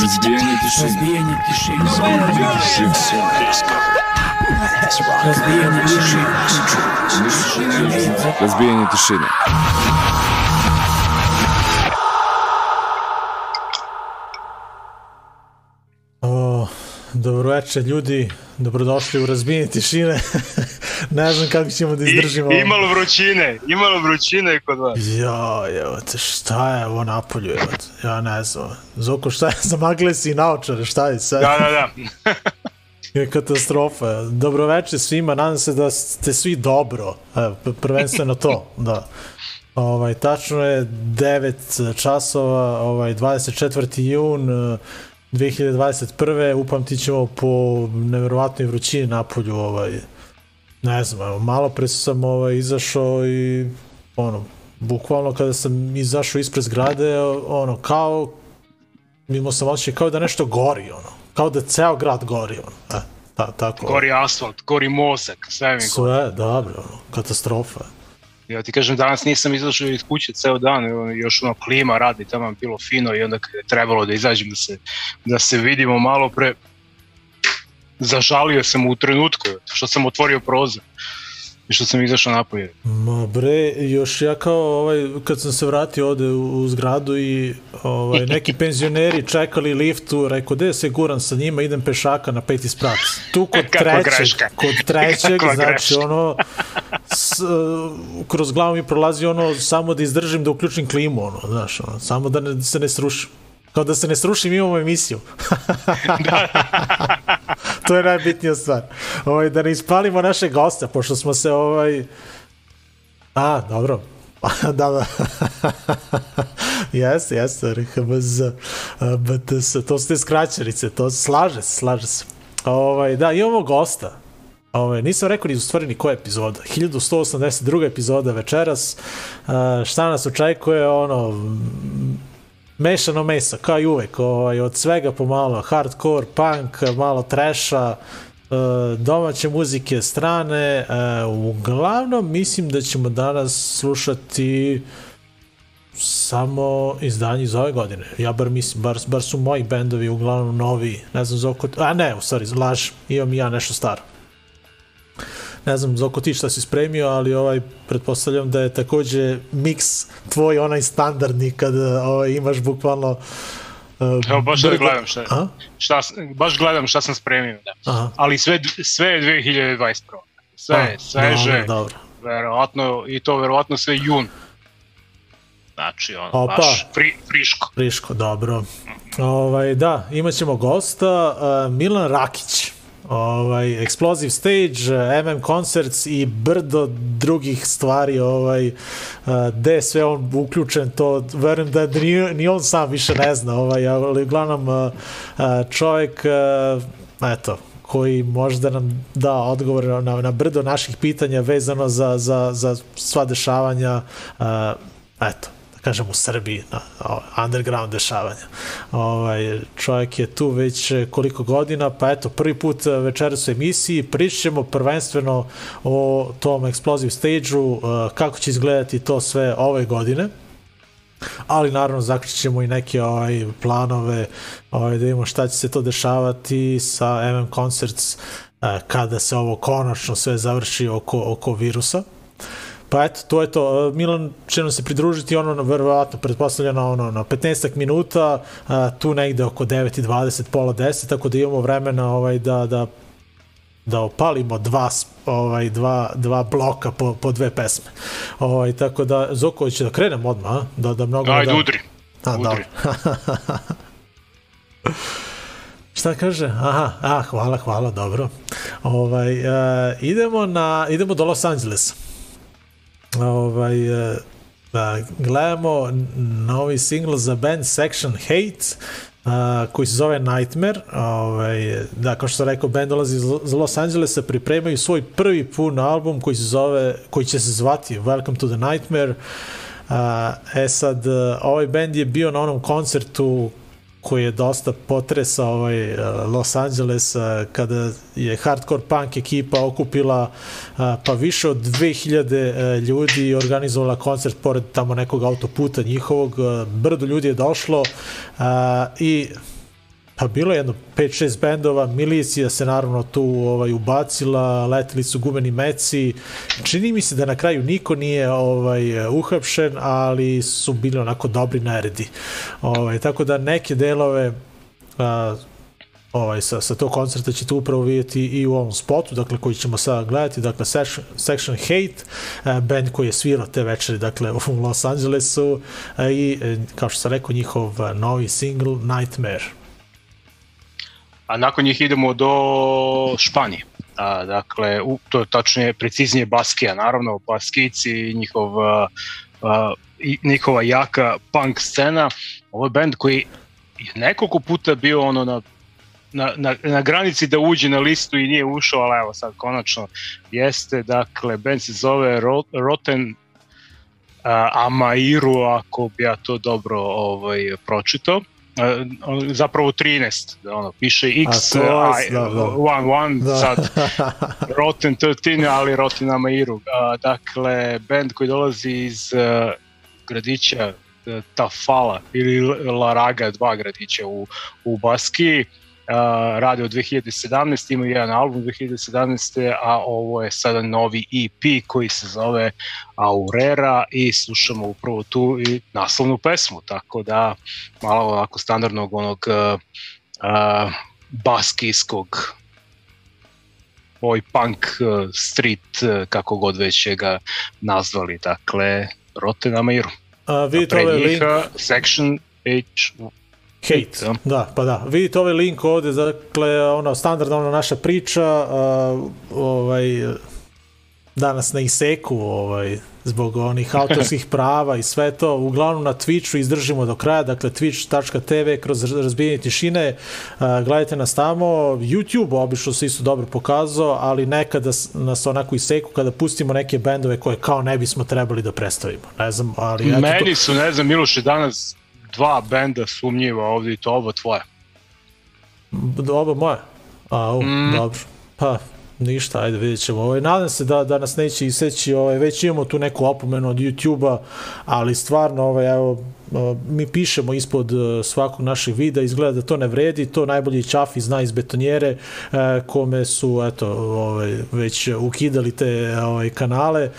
Разбиение тишины. Разбиение тишины. Разбиение тишины. Разбиение тишины. Разбиение тишины. Dobro večer, ljudi, dobrodošli v razbijanje tišine. ne znam kako ćemo da izdržimo. I, imalo vrućine, imalo vrućine kod vas. Ja, evo te, šta je ovo napolju, evo te, ja ne znam. Zoko, šta je, zamagle si i naočare, šta je sve? Da, da, da. je katastrofa. Dobroveče svima, nadam se da ste svi dobro. Evo, prvenstveno to, da. Ovaj, tačno je 9 e, časova, ovaj, 24. jun, 2021. E, Upamtićemo po nevjerovatnoj vrućini napolju ovaj, ne znam, malo pre sam ovaj, izašao i ono, bukvalno kada sam izašao ispred zgrade, ono, kao imao sam osjećaj kao da nešto gori, ono, kao da ceo grad gori, ono, e, ta, tako. Gori asfalt, gori mozak, sve mi Sve, gori. da, bre, ono, katastrofa. Ja ti kažem, danas nisam izašao iz kuće ceo dan, još ono klima radi, tamo bilo fino i onda kada je trebalo da izađem da se, da se vidimo malo pre, zažalio sam u trenutku što sam otvorio prozor i što sam izašao napolje. Ma bre, još ja kao ovaj, kad sam se vratio ovde u, u zgradu i ovaj, neki penzioneri čekali liftu, rekao, gde se guram sa njima, idem pešaka na peti sprat. Tu kod trećeg, greška. kod trećeg, Kako znači greška. ono, s, kroz glavu mi prolazi ono, samo da izdržim da uključim klimu, ono, znaš, ono, samo da ne, se ne srušim. Kao da se ne srušim, imamo emisiju. da. to je najbitnija stvar. Ovaj, da ne ispalimo naše gosta, pošto smo se ovaj... A, dobro. da, da. jeste, jeste, RHBZ, BTS, to su te skraćenice, to slaže se, slaže se. Ovaj, da, imamo gosta. Ovaj, nisam rekao ni u stvari ni koja epizoda. 1182. epizoda večeras. Uh, šta nas očekuje, ono, mešano mesa, kao i uvek, ovaj, od svega pomalo, hardcore, punk, malo treša, e, domaće muzike, strane, e, uglavnom mislim da ćemo danas slušati samo izdanje iz ove godine. Ja bar mislim, bar, bar su moji bendovi uglavnom novi, ne znam za oko... A ne, u stvari, laž, imam ja nešto staro ne znam za oko ti šta si spremio, ali ovaj pretpostavljam da je takođe miks tvoj onaj standardni kad ovaj, imaš bukvalno Uh, Evo, baš brgo... gledam šta, a? šta, baš gledam šta sam spremio, da. Aha. Ali sve, sve je 2021. Sve, a, sveže, dobro, dobro. verovatno, i to verovatno sve jun. Znači, ono, Opa. baš pri, friško. Friško, dobro. Mhm. Ovaj, da, imaćemo gosta, uh, Milan Rakić ovaj, Explosive Stage, MM Concerts i brdo drugih stvari, ovaj, eh, gde sve on uključen, to verujem da ni, ni on sam više ne zna, ovaj, ali uglavnom eh, čovjek, eto, koji možda nam da odgovor na, na brdo naših pitanja vezano za, za, za sva dešavanja, eto, kažem, u Srbiji, na, underground dešavanja. Ovaj, čovjek je tu već e, koliko godina, pa eto, prvi put e, večeras u emisiji pričamo prvenstveno o tom Explosive stage-u, e, kako će izgledati to sve ove godine ali naravno zaključit i neke ovaj, planove ovaj, da vidimo šta će se to dešavati sa MM Concerts kada se ovo konačno sve završi oko, oko virusa. Pa eto, to je to. E, Milan će nam se pridružiti, ono, na, verovatno, pretpostavljeno, ono, na 15 minuta, a, e, tu negde oko 9.20, pola 10, tako da imamo vremena ovaj, da, da da opalimo dva, ovaj, dva, dva bloka po, po dve pesme. Ovaj, tako da, Zoko, će da krenem odmah, a? da, da mnogo... Ajde, da... udri. A, udri. Da. Šta kaže? Aha, a, hvala, hvala, dobro. Ovaj, uh, idemo, na, idemo do Los Angelesa ovaj, da gledamo novi single za band Section Hate Uh, koji se zove Nightmare. Ovaj, da, kao što sam rekao, band dolazi iz Los Angelesa, pripremaju svoj prvi pun album koji se zove, koji će se zvati Welcome to the Nightmare. Uh, e sad, ovaj band je bio na onom koncertu koji je dosta potresa ovaj eh, Los Angeles kada je hardcore punk ekipa okupila eh, pa više od 2000 eh, ljudi i organizovala koncert pored tamo nekog autoputa njihovog brdo ljudi je došlo i Pa bilo je jedno 5-6 bendova, milicija se naravno tu ovaj, ubacila, letili su gumeni meci. Čini mi se da na kraju niko nije ovaj, uhapšen, ali su bili onako dobri neredi. Ovaj, tako da neke delove a, ovaj, sa, sa tog koncerta ćete upravo vidjeti i u ovom spotu, dakle, koji ćemo sada gledati, dakle, Section, Hate, eh, band koji je svirao te večeri, dakle, u Los Angelesu i, e, kao što sam rekao, njihov novi single Nightmare a nakon njih idemo do Španije. A, dakle, u, to je tačnije, preciznije Baskija, naravno, Baskici i njihov, a, a, njihova jaka punk scena. Ovo je band koji je nekoliko puta bio ono na na, na, na granici da uđe na listu i nije ušao, ali evo sad konačno jeste, dakle, band se zove Rotten uh, Amairu, ako bi ja to dobro ovaj, pročitao. Eh, zapravo 13, da ono, piše X, I, da, da. One, one, da. sad Rotten 13, ali Rotten Amairu. Dakle, band koji dolazi iz uh, gradića eh, Tafala ili Laraga, dva gradića u, u Baskiji, rade od 2017. imaju jedan album 2017. a ovo je sada novi EP koji se zove Aurera i slušamo upravo tu i naslovnu pesmu, tako da malo ovako standardnog onog uh, baskijskog ovaj punk street, uh, kako god već ga nazvali, dakle, rote na miru. A, vidite ovaj link. Section H hate. Ja. Da, pa da. Vidite ovaj link ovde, dakle, ono, standardna ona naša priča, a, ovaj, danas na iseku, ovaj, zbog onih autorskih prava i sve to. Uglavnom na Twitchu izdržimo do kraja, dakle twitch.tv kroz razbijenje tišine, gledajte nas tamo, YouTube obično se isto dobro pokazao, ali nekada nas onako iseku kada pustimo neke bendove koje kao ne bismo trebali da predstavimo. Ne znam, ali... Eto Meni su, ne znam, Miloše, danas dva benda sumnjiva ovdje i to ovo tvoje. Ovo moje? A, u, mm. dobro. Pa, Ništa, ajde vidjet ćemo. Ovaj, nadam se da, da nas neće iseći, ovaj, već imamo tu neku opomenu od YouTube-a, ali stvarno, ovaj, evo, mi pišemo ispod e, svakog našeg videa, izgleda da to ne vredi, to najbolji Čafi zna iz betonjere, e, kome su eto, ovaj, već ukidali te ovaj, kanale. E,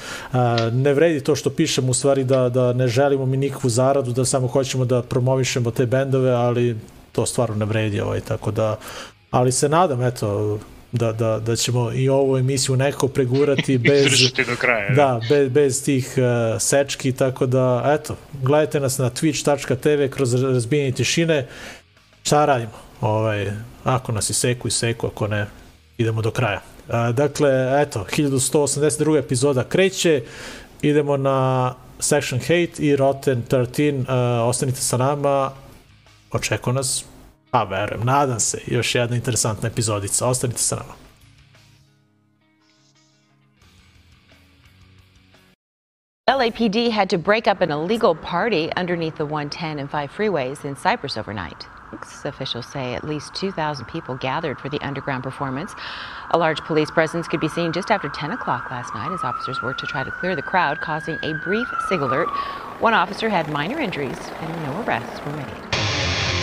ne vredi to što pišemo, u stvari da, da ne želimo mi nikakvu zaradu, da samo hoćemo da promovišemo te bendove, ali to stvarno ne vredi, ovaj, tako da ali se nadam, eto, da, da, da ćemo i ovu emisiju neko pregurati bez, do kraja, da, da bez, bez tih uh, sečki, tako da, eto, gledajte nas na twitch.tv kroz razbijenje tišine, šta radimo? Ovaj, ako nas i seku, i seku, ako ne, idemo do kraja. Uh, dakle, eto, 1182. epizoda kreće, idemo na Section Hate i Rotten 13, uh, e, ostanite sa nama, očeko nas Pa verujem, nadam se. Još jedna interesantna epizodica. Ostanite sa nama. LAPD had to break up an illegal party underneath the 110 and 5 freeways in Cyprus overnight. Officials say at least 2,000 people gathered for the underground performance. A large police presence could be seen just after 10 o'clock last night as officers worked to try to clear the crowd, causing a brief sig alert. One officer had minor injuries and no arrests were made.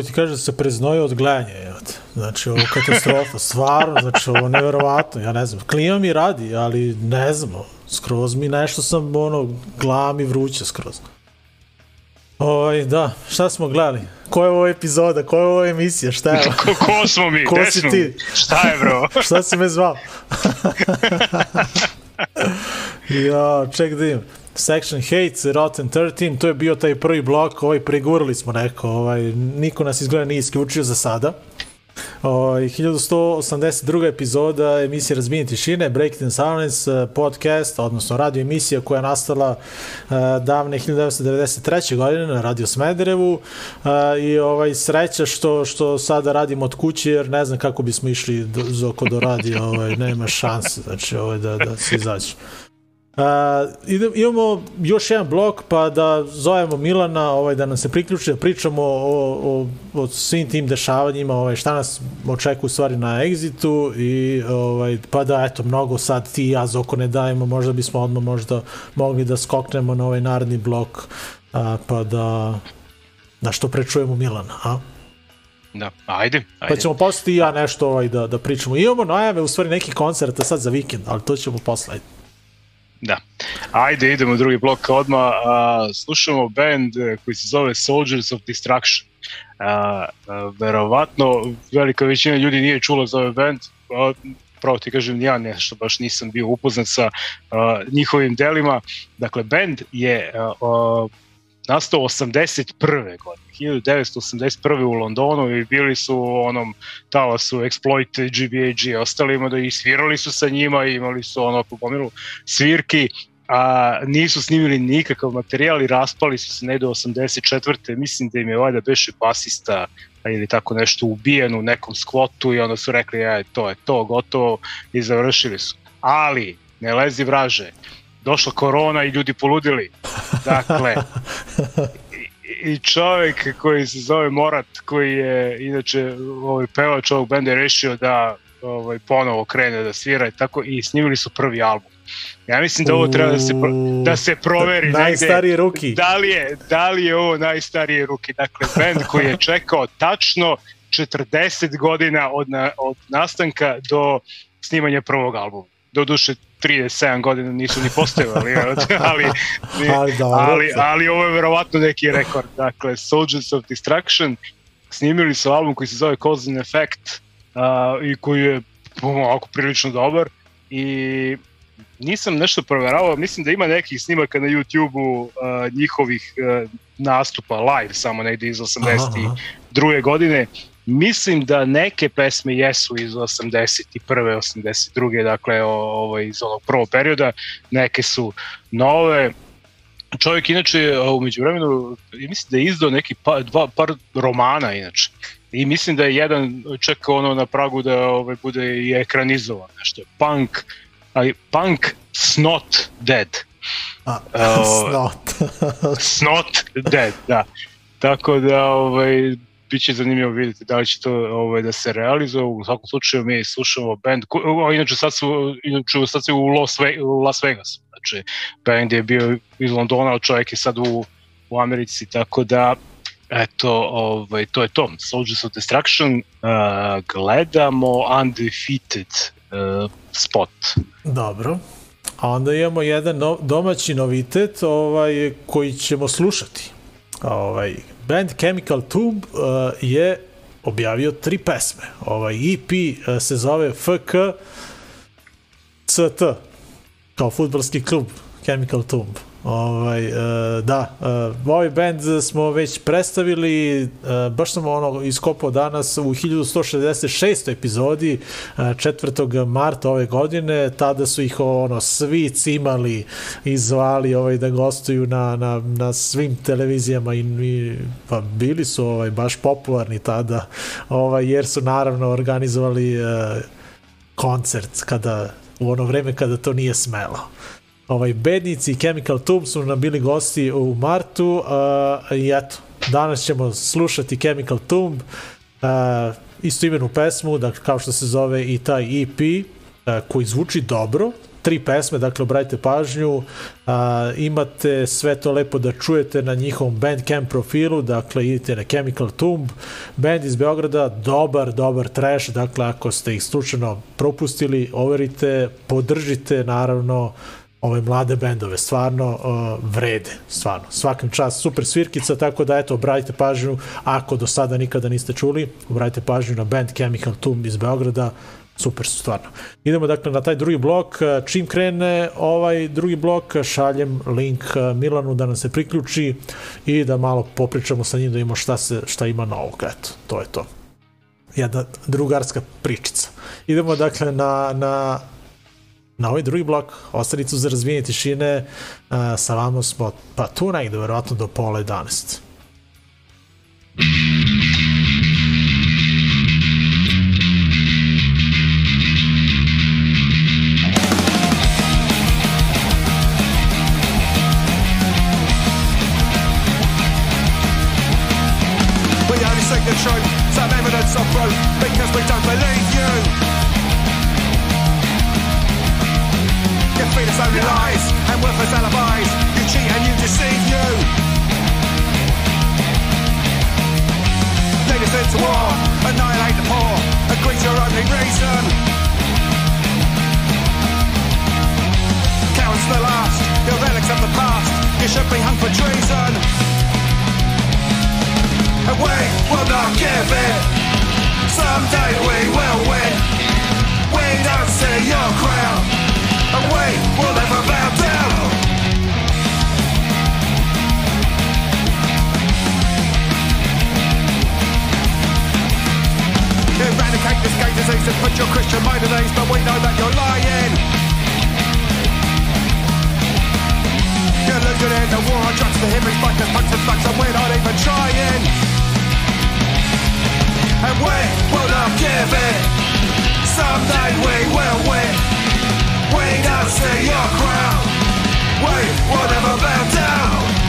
mogu ti kažem da se preznojio od gledanja, jevate. Znači, ovo katastrofa, stvarno, znači, ovo neverovatno, ja ne znam. Klima mi radi, ali ne znam, skroz mi nešto sam, ono, glava mi vruće skroz. Oj, da, šta smo gledali? Koja je ovo epizoda, koja je ovo emisija, šta je ovo? Ko, ko smo mi, ko si ti? Šta je, bro? šta si me zvao? ja, ček da imam. Section Hates, Rotten 13, to je bio taj prvi blok, ovaj pregurali smo neko, ovaj, niko nas izgleda nije isključio za sada. Ovaj, 1182. epizoda emisije Razbijenje tišine, Breaking the Silence eh, podcast, odnosno radio emisija koja je nastala uh, davne 1993. godine na Radio Smederevu uh, i ovaj, sreća što, što sada radimo od kuće jer ne znam kako bismo išli do, oko do radio, ovaj, nema šanse znači, ovaj, da, da se izađe. Uh, idem, imamo još jedan blok pa da zovemo Milana ovaj, da nam se priključi, da pričamo o, o, o svim tim dešavanjima ovaj, šta nas očekuje u stvari na Exitu i ovaj, pa da eto mnogo sad ti i ja Zoko ne dajemo možda bismo odmah možda mogli da skoknemo na ovaj narodni blok a, pa da da što prečujemo Milana a? Da, ajde, pa ajde. Pa ćemo posle i ja nešto ovaj, da, da pričamo. Imamo najave u stvari nekih koncerta sad za vikend, ali to ćemo posle. Ajde. Da. Ajde, idemo u drugi blok odmah. A, slušamo band e, koji se zove Soldiers of Destruction. Uh, a, verovatno velika većina ljudi nije čula za ovaj band. A, pravo ti kažem, ja nešto baš nisam bio upoznat sa a, njihovim delima. Dakle, band je a, a nastao 81. godine, 1981. u Londonu i bili su u onom talasu Exploit GBAG i ostalima da i svirali su sa njima i imali su ono pomilu svirki a nisu snimili nikakav materijal i raspali su se ne 84. Mislim da im je valjda beše basista ili tako nešto ubijen u nekom skvotu i onda su rekli, aj, e, to je to, gotovo i završili su. Ali, ne lezi vraže, došla korona i ljudi poludili. Dakle, i čovjek koji se zove Morat, koji je inače ovaj pevač ovog benda je rešio da ovaj, ponovo krene da svira i tako i snimili su prvi album. Ja mislim da ovo treba da se, pro, da se proveri. Da, najstarije ruki. Da li, je, da li je ovo najstarije ruki? Dakle, band koji je čekao tačno 40 godina od, na, od nastanka do snimanja prvog albuma do duše 37 godina nisu ni postojali, ali, ali, ali, ali ovo je verovatno neki rekord. Dakle, Soldiers of Destruction snimili su album koji se zove Cause Effect uh, i koji je ovako prilično dobar i nisam nešto proveravao, mislim da ima nekih snimaka na YouTube-u uh, njihovih uh, nastupa live samo negde iz 82. godine Mislim da neke pesme jesu iz 81. 82. dakle ovo ovaj, iz onog prvog perioda, neke su nove. Čovjek inače umeđu vremenu mislim da je izdao neki pa, dva, par romana inače. I mislim da je jedan čak ono na pragu da ovaj bude i ekranizovan, nešto je punk, ali punk snot dead. A, uh, snot. snot dead, da. Tako da ovaj biće zanimljivo vidjeti da li će to ovaj, da se realizuje. U svakom slučaju mi slušamo band, ko, o, inače sad su, inače sad su u, Los, u Las Vegasu, znači band je bio iz Londona, ali čovjek je sad u, u Americi, tako da eto, ovaj, to je to. Soldiers of Destruction uh, gledamo Undefeated uh, spot. Dobro. A onda imamo jedan no, domaći novitet ovaj, koji ćemo slušati ovaj, band Chemical Tube uh, je objavio tri pesme. Ovaj EP uh, e, se zove FK CT, kao futbalski klub Chemical Tube. Ovaj, uh, da, uh, ovaj band smo već predstavili, uh, baš sam ono iskopao danas u 1166. epizodi uh, 4. marta ove godine, tada su ih ono svi cimali i zvali ovaj, da gostuju na, na, na svim televizijama i, i pa bili su ovaj, baš popularni tada, ovaj, jer su naravno organizovali uh, koncert kada u ono vreme kada to nije smelo ovaj, bednici Chemical Tomb su nam bili gosti u martu uh, i eto, danas ćemo slušati Chemical Tomb uh, istoimenu pesmu, dakle, kao što se zove i taj EP uh, koji zvuči dobro, tri pesme, dakle obratite pažnju, a, imate sve to lepo da čujete na njihovom Bandcamp profilu, dakle idite na Chemical Tomb, band iz Beograda, dobar, dobar trash, dakle ako ste ih slučajno propustili, overite, podržite naravno uh, ove mlade bendove, stvarno uh, vrede, stvarno. Svakim čas super svirkica, tako da eto, obratite pažnju, ako do sada nikada niste čuli, obratite pažnju na band Chemical Tomb iz Beograda, super su stvarno. Idemo dakle na taj drugi blok, e, čim krene ovaj drugi blok, šaljem link e, Milanu da nam se priključi i da malo popričamo sa njim, da imamo šta, se, šta ima novog, eto, to je to. Jedna drugarska pričica. Idemo dakle na, na na ovaj drugi blok, ostanicu za razvijenje tišine, uh, sa vama smo pa tu negde, verovatno do pola 11. We only seek the truth, some evidence of proof, because we don't believe you. feed us only lies and worthless alibis. You cheat and you deceive you. Lead us into war, annihilate the poor, agree to your only reason. Cowards the last, your relics of the past. You should be hung for treason. And we will not give in. Someday we will win. We don't see your crown away, we'll never down. this put your Christian but we know that you're lying. You're war on drugs, the fuckers, fucks, and we're not even trying. And we will not give Someday we will win. Wait, now stay your crown. Wait, will never bow down.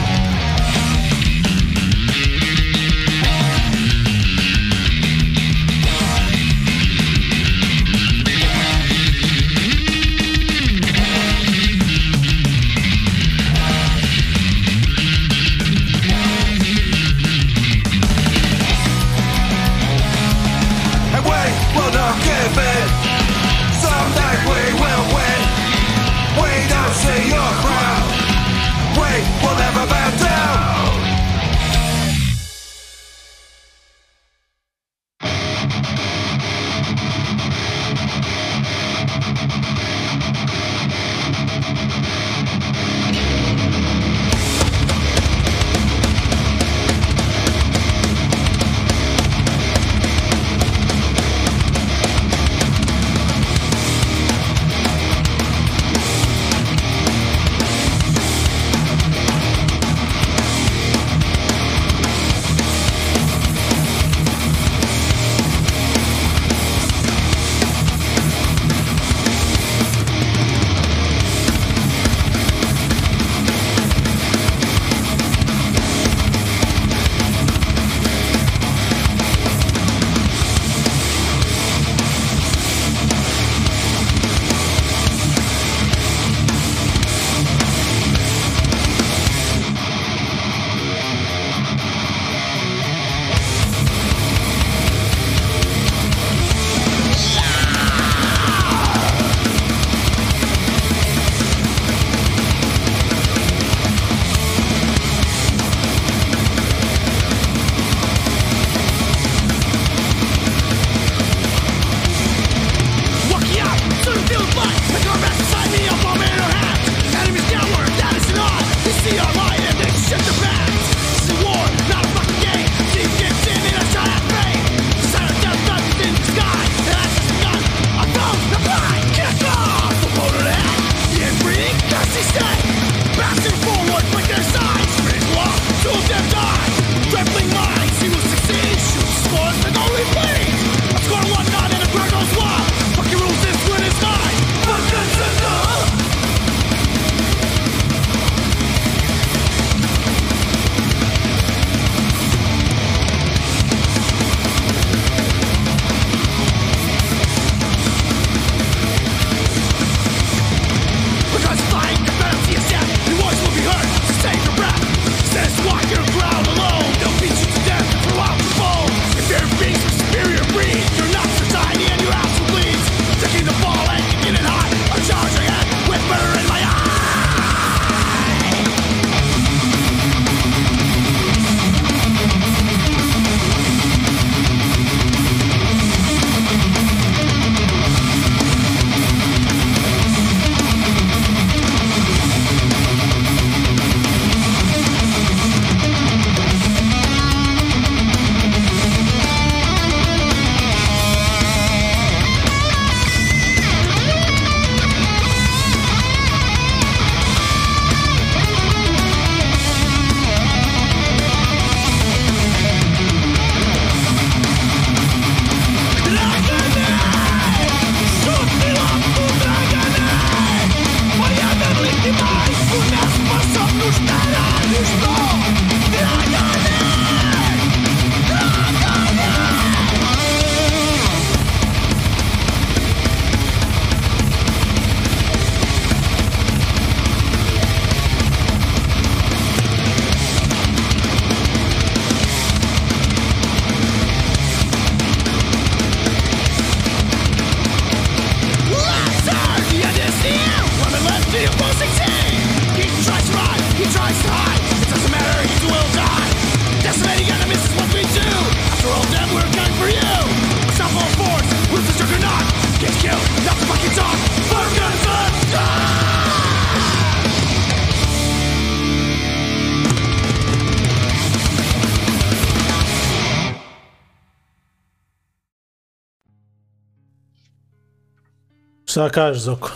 Šta kažeš, Zoko?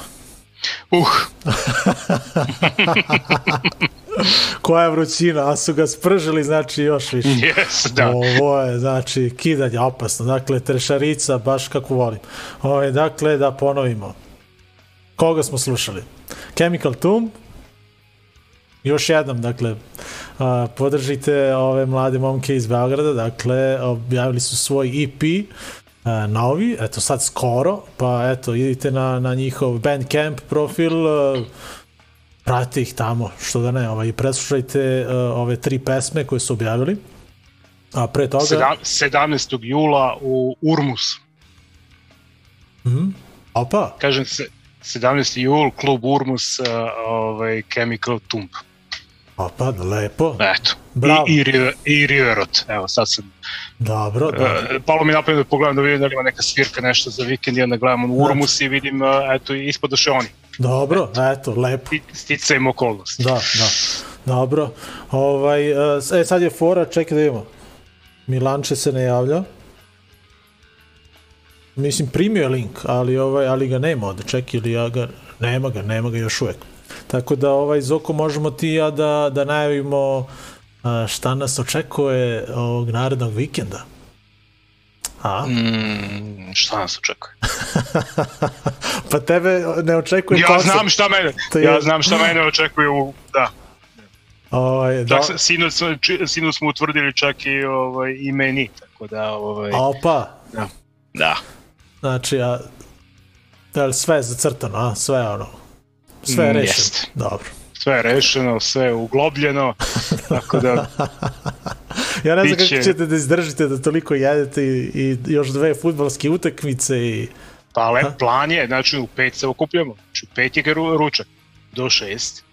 Uh. Koja je vrućina, a su ga spržili, znači još više. Yes, da. Ovo je, znači, kidanje opasno. Dakle, trešarica, baš kako volim. Ovo ovaj, je, dakle, da ponovimo. Koga smo slušali? Chemical Tomb, još jednom, dakle, a, podržite ove mlade momke iz Beograda, dakle, objavili su svoj EP, novi, eto sad skoro, pa eto idite na, na njihov Bandcamp profil, e, pratite ih tamo, što da ne, ovaj, preslušajte e, ove tri pesme koje su objavili, a pre toga... 17. jula u Urmus. Mhm. Opa. Kažem, se, 17. jul, klub Urmus, e, ovaj, Chemical Tump. Opa, lepo. Eto. Bravo. I, i, i Riverot. Evo, sad sam... Dobro, da. palo mi napravim da pogledam da vidim da li ima neka svirka, nešto za vikend, i onda gledam u Urmus i vidim, e, eto, ispod da oni. Dobro, eto, eto lepo. Sticajem okolnost. Da, da. Dobro. Ovaj, e, e, sad je fora, čekaj da imamo. Milanče se ne javlja. Mislim, primio je link, ali, ovaj, ali ga nema ovde. Čekaj, ili ja ga... Nema ga, nema ga još uvek. Tako da, ovaj, Zoko, možemo ti ja da, da najavimo šta nas očekuje ovog narednog vikenda. A? Mm, šta nas očekuje? pa tebe ne očekuje ja koncert. Znam šta mene, Te... ja znam šta mene očekuje u... Da. Ovaj, da. Čak, sinoć, sinoć smo utvrdili čak i ovaj, i meni, tako da... Ovaj, Opa! Da. da. Znači, ja a, da sve je zacrtano, a? sve ono sve je rešeno. Jest. Dobro. Sve je rešeno, sve je uglobljeno, tako da... ja ne znam biće... kako ćete da izdržite da toliko jedete i, i još dve futbalske utakmice i... Pa lep plan je, znači u pet se okupljamo, znači u pet je ručak, do šest,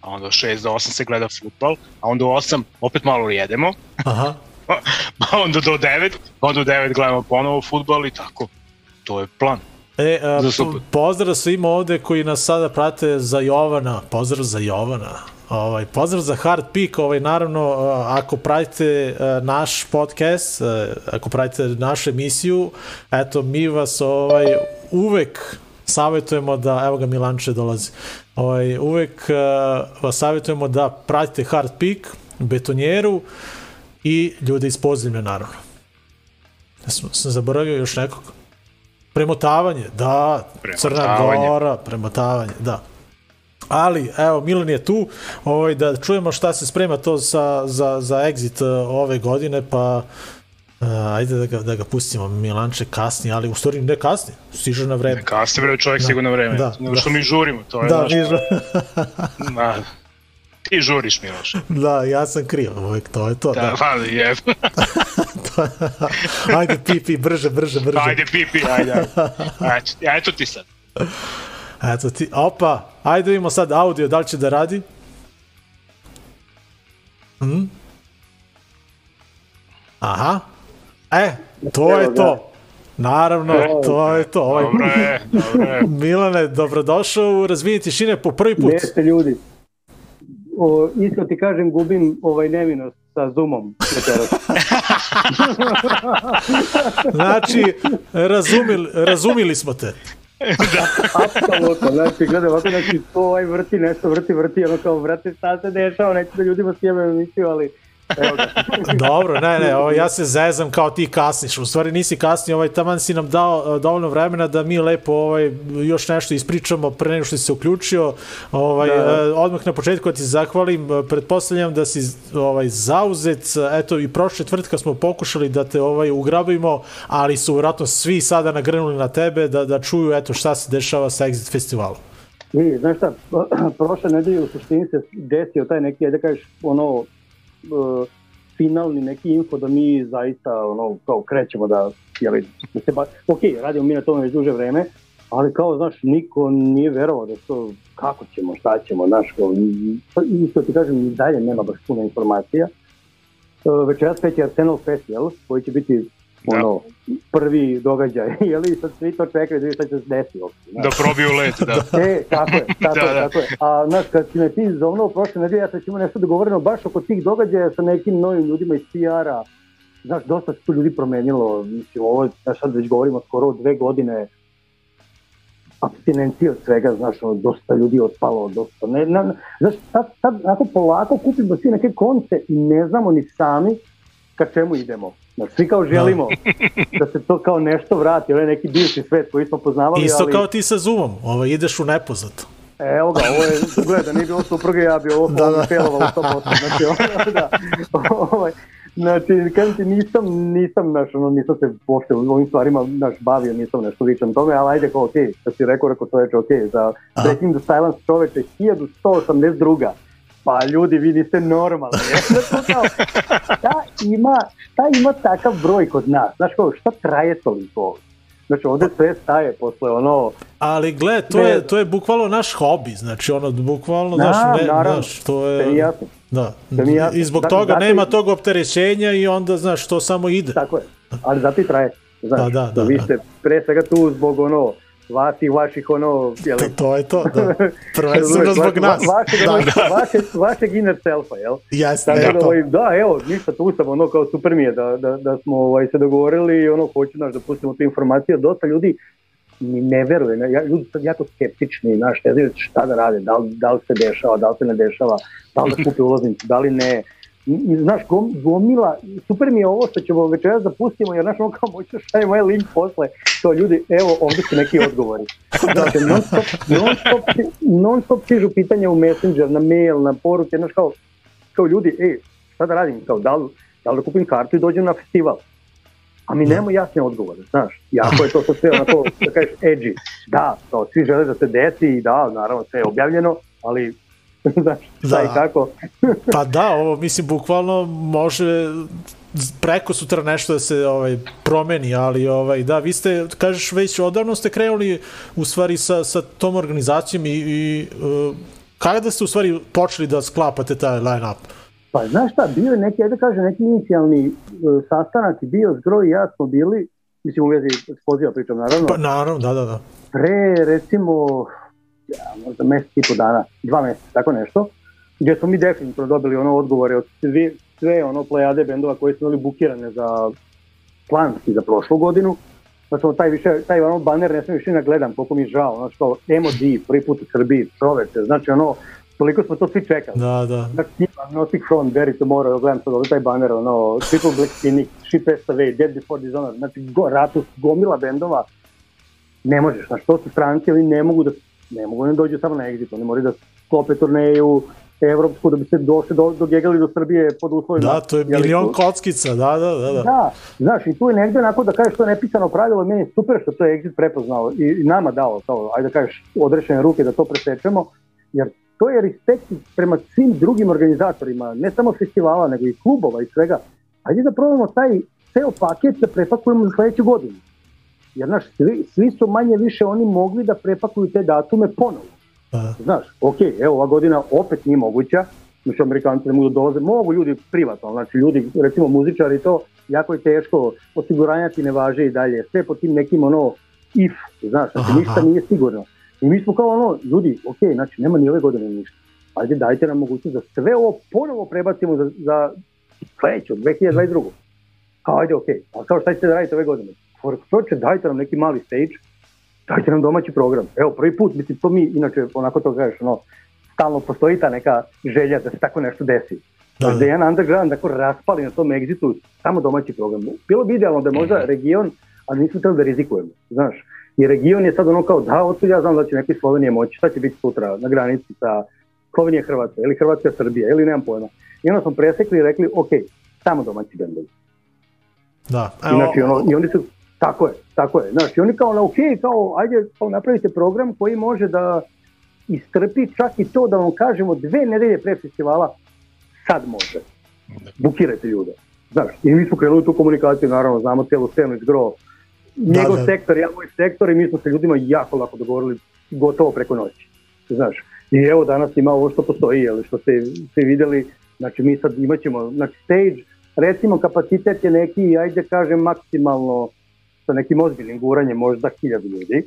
a onda od 6 do 8 se gleda futbal, a onda u 8 opet malo jedemo, Aha. pa onda do 9, pa onda u 9 gledamo ponovo futbal i tako. To je plan. E, a, pozdrav svima ovde koji nas sada prate za Jovana. Pozdrav za Jovana. Ovaj, pozdrav za Hard Peak, ovaj, naravno, ako pratite naš podcast, ako pratite našu emisiju, eto, mi vas ovaj, uvek savjetujemo da, evo ga Milanče dolazi, ovaj, uvek vas savjetujemo da pratite Hard Peak, Betonjeru i ljude iz podzemlja, naravno. Ja sam, sam zaboravio još nekog. Premotavanje, da, premotavanje. Crna Gora, premotavanje, da. Ali, evo, Milan je tu, ovaj, da čujemo šta se sprema to sa, za, za exit e, ove godine, pa Uh, ajde da ga, da ga pustimo, Milanče kasni, ali u stvari ne kasni, stiže na vreme. Ne kasni, bre, čovjek da. sigurno na vreme, da, da. što mi žurimo, to je da, znaš. Da, mi žurimo. ti žuriš, Miloš. Da, ja sam kriv uvek, to je to. Da, da. pa je. ajde, pipi, brže, brže, brže. Ajde, pipi, ajde. ajde. Ja, eto ti sad. Eto ti, opa, ajde da vidimo sad audio, da li će da radi? Hm? Aha. E, to Evo, je to. Naravno, Evo, to je to. Ovaj... Dobre, dobre. Milane, dobrodošao u Razvijeni tišine po prvi put. Jeste ljudi o, iskreno ti kažem, gubim ovaj nevinost sa Zoomom. znači, razumili, razumili smo te. da. Apsolutno, znači, gledaj, ovako, znači, to ovaj vrti nešto, vrti, vrti, ono kao, vrati, šta se dešava, neću da ljudima sjevam emisiju, ali Dobro, ne, ne, ovo, ja se zezam kao ti kasniš. U stvari nisi kasni, ovaj taman si nam dao e, dovoljno vremena da mi lepo ovaj još nešto ispričamo pre nego što si se uključio. Ovaj da. da. E, odmah na početku da ti zahvalim. E, pretpostavljam da si ovaj zauzet. Eto i prošle četvrtka smo pokušali da te ovaj ugrabimo, ali su verovatno svi sada nagrnuli na tebe da da čuju eto šta se dešava sa Exit festivalom. Vi, znaš šta, prošle nedelje u suštini se desio taj neki, da kažeš, ono, uh, finalni neki info da mi zaista ono, kao krećemo da, jeli, da se ba... ok, radimo mi na tome već duže vreme, ali kao, znaš, niko nije verovao da to, kako ćemo, šta ćemo, znaš, kao, isto ti kažem, dalje nema baš puno informacija. Uh, večeras već Arsenal Fest, koji će biti Da. ono, prvi događaj, jeli, sad svi to čekaju da vidi šta će se desiti uopšte. Da probiju let, da. E, tako je, tako da, je, da. tako je. A, znaš, kad si me ti zovno prošle nedelje, ja sam imao nešto dogovoreno baš oko tih događaja sa nekim novim ljudima iz PR-a, znaš, dosta se tu ljudi promenilo, mislim, ovo, znaš, sad već govorimo skoro dve godine, abstinencija od svega, znaš, ono, dosta ljudi je otpalo, dosta, ne, na, znaš, sad, sad, onako polako kupimo svi neke konce i ne znamo ni sami ka čemu idemo. Znači, svi kao želimo da. da se to kao nešto vrati, ovaj neki bivši svet koji smo poznavali. Isto ali... kao ti sa Zoomom, ovaj, ideš u nepoznato. Evo ga, ovo je, gleda, da nije bilo supruge, ja bi ovo da, ovo da. felovao 100%. Znači, ovo, da, ovo, ovaj, znači, kažem ti, nisam, nisam, znaš, ono, nisam se uopšte u ovim stvarima, znaš, bavio, nisam nešto vičan tome, ali ajde, kao, okej, okay, da si rekao, rekao čoveče, okej, okay, za Breaking the Silence čoveče, 1182 pa ljudi vi niste normalni. šta, ima, šta ima takav broj kod nas? Znaš kao, šta traje toliko? Znači ovde sve staje posle ono... Ali gle, to je, to je bukvalno naš hobi, znači ono, bukvalno da, naš, ne, naravno, naš, to je... Jasno. Da, i zbog da, toga zato nema tog opterećenja i onda, znaš, to samo ide. Tako je, ali zato i traje. Da, znaš, da, da, da, vi ste pre svega tu zbog ono, vati vaših ono... Jel? To, to je to, da. Prvenstveno zbog nas. Va, vašeg, da, da. vašeg, vašeg inner selfa, jel? Jasne, da, da, ovaj, da, evo, ništa tu sam, ono, kao super mi je da, da, da smo ovaj, se dogovorili i ono, hoću naš da pustimo tu informaciju. Dosta ljudi mi ne veruje, ne, ja, ljudi sad jako skeptični, znaš, ne znaju šta da rade, da da li se dešava, da li se ne dešava, da li da kupe ulaznicu, da li ne, I, i znaš, gom, gomila, super mi je ovo što ćemo večeras da pustimo, jer znaš, ono kao moćno šta je moj link posle, to ljudi, evo, ovde su neki odgovori. Znači, non stop, non stop, non stop stižu pitanja u Messenger, na mail, na poruke, znaš, kao, kao ljudi, ej, šta da radim, kao, da li, da li da kupim kartu i dođem na festival? A mi da. nemamo jasne odgovore, znaš, jako je to sad sve onako, da kažeš, edgy, da, to, svi žele da se deci i da, naravno, sve je objavljeno, ali Znaš, da. i da. kako. pa da, ovo, mislim, bukvalno može preko sutra nešto da se ovaj promeni, ali ovaj da vi ste kažeš već odavno ste krenuli u stvari sa sa tom organizacijom i, i uh, kada ste u stvari počeli da sklapate taj line up? Pa znaš šta, bio je neki, ajde da kažem, neki inicijalni uh, sastanak i bio Zgro i ja smo bili, mislim u vezi s poziva pričam naravno. Pa naravno, da, da, da. Pre recimo možda mesec i po dana, dva meseca, tako nešto, gdje smo mi definitivno dobili ono odgovore od sve, sve ono plejade bendova koji su imali bukirane za planski za prošlu godinu, da pa sam taj, više, taj ono baner ne sam više na da koliko mi je žao, ono što Emo di, prvi put u Srbiji, čoveče, znači ono, toliko smo to svi čekali. Da, da. Znači, Agnostic Front, Barry Tomorrow, gledam sad ovaj taj baner, ono, Triple Black Phoenix, Ship SAV, Dead Before Dishonored, znači, go, ratus, gomila bendova, ne možeš, znači, to su stranci, ali ne mogu da Ne mogu ne da dođu samo na exit, oni moraju da sklope turneju, evropsku da bi se došli do, do dogegali do Srbije pod uslovima. Da, to je milion tu? kockica, da, da, da, da. Da, znaš, i tu je negde onako da kažeš to je nepisano pravilo, meni je super što to je Exit prepoznao i, i nama dao, to, ajde da kažeš, odrešene ruke da to presečemo, jer to je respekt prema svim drugim organizatorima, ne samo festivala, nego i klubova i svega. Ajde da probamo taj ceo paket da prepakujemo za sledeću godinu. Jer, znaš, svi, svi su manje više oni mogli da prepakuju te datume ponovo. Aha. Pa. Znaš, ok, evo, ova godina opet nije moguća, znači Amerikanci ne mogu da dolaze, mogu ljudi privatno, znači ljudi, recimo muzičari to, jako je teško, osiguranja ti ne važe i dalje, sve po tim nekim ono if, znaš, znači ništa nije sigurno. I mi smo kao ono, ljudi, ok, znači nema ni ove godine ništa, ajde dajte nam mogućnost da sve ovo ponovo prebacimo za, za sledeću, 2022. Kao ajde, ok, a kao šta ćete da radite ove godine? Forex, čoče, dajte nam neki mali stage, dajte nam domaći program. Evo, prvi put, mislim, to mi, inače, onako to kažeš, ono, stalno postoji ta neka želja da se tako nešto desi. Da, da. jedan underground da tako raspali na tom egzitu samo domaći program. Bilo bi idealno da možda mm. region, ali nismo trebali da rizikujemo, znaš. I region je sad ono kao, da, oto ja znam da će neki Slovenije moći, šta će biti sutra na granici sa Slovenije Hrvatska ili Hrvatska Srbija ili nemam pojma. I onda smo presekli i rekli, ok, samo domaći bendovi. Da, evo... Znači, ono, i oni su Tako je, tako je. Znaš, i oni kao, ok, kao, ajde, kao napravite program koji može da istrpi čak i to da vam kažemo dve nedelje pre festivala, sad može. Bukirajte ljude. Znaš, i mi smo krenuli tu komunikaciju, naravno, znamo celu scenu iz gro. Da, Njegov da, da. sektor, ja moj sektor i mi smo se ljudima jako lako dogovorili gotovo preko noći. Znaš, i evo danas ima ovo što postoji, jel, što ste, ste videli, znači mi sad imaćemo, znači stage, recimo kapacitet je neki, ajde kažem, maksimalno sa nekim ozbiljnim guranjem možda hiljadu ljudi.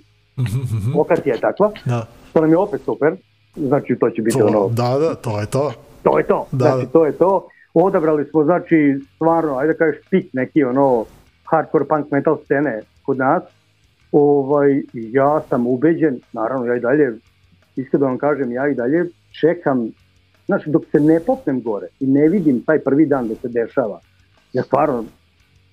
Lokacija mhm. je takva. Da. To nam je opet super. Znači, to će biti to, ono... Da, da, to je to. To je to. Da, znači, to je to. Odabrali smo, znači, stvarno, ajde da kažeš, pik neki, ono, hardcore punk metal scene kod nas. Ovaj, ja sam ubeđen, naravno, ja i dalje, iskreno da vam kažem, ja i dalje čekam, znači, dok se ne popnem gore i ne vidim taj prvi dan da se dešava, ja stvarno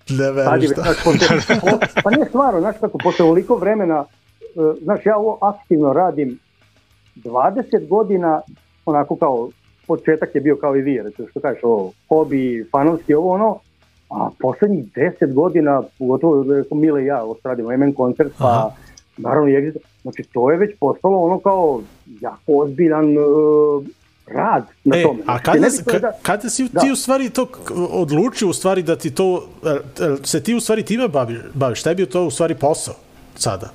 Da veriš da. posle, posle, pa nije stvarno, znaš kako, posle ovoliko vremena, e, znaš, ja ovo aktivno radim 20 godina, onako kao, početak je bio kao i vi, recimo, što kažeš, ovo, hobi, fanovski, ovo ono, a poslednjih 10 godina, pogotovo Mile i ja, radimo MN koncert, pa Aha. naravno i Exit, znači to je već postalo ono kao jako ozbiljan uh, rad na e, tome. A kada, kada, kada si da. u stvari to odlučio u stvari da ti to, e, e, se ti u stvari time baviš, baviš tebi je to u stvari posao sada?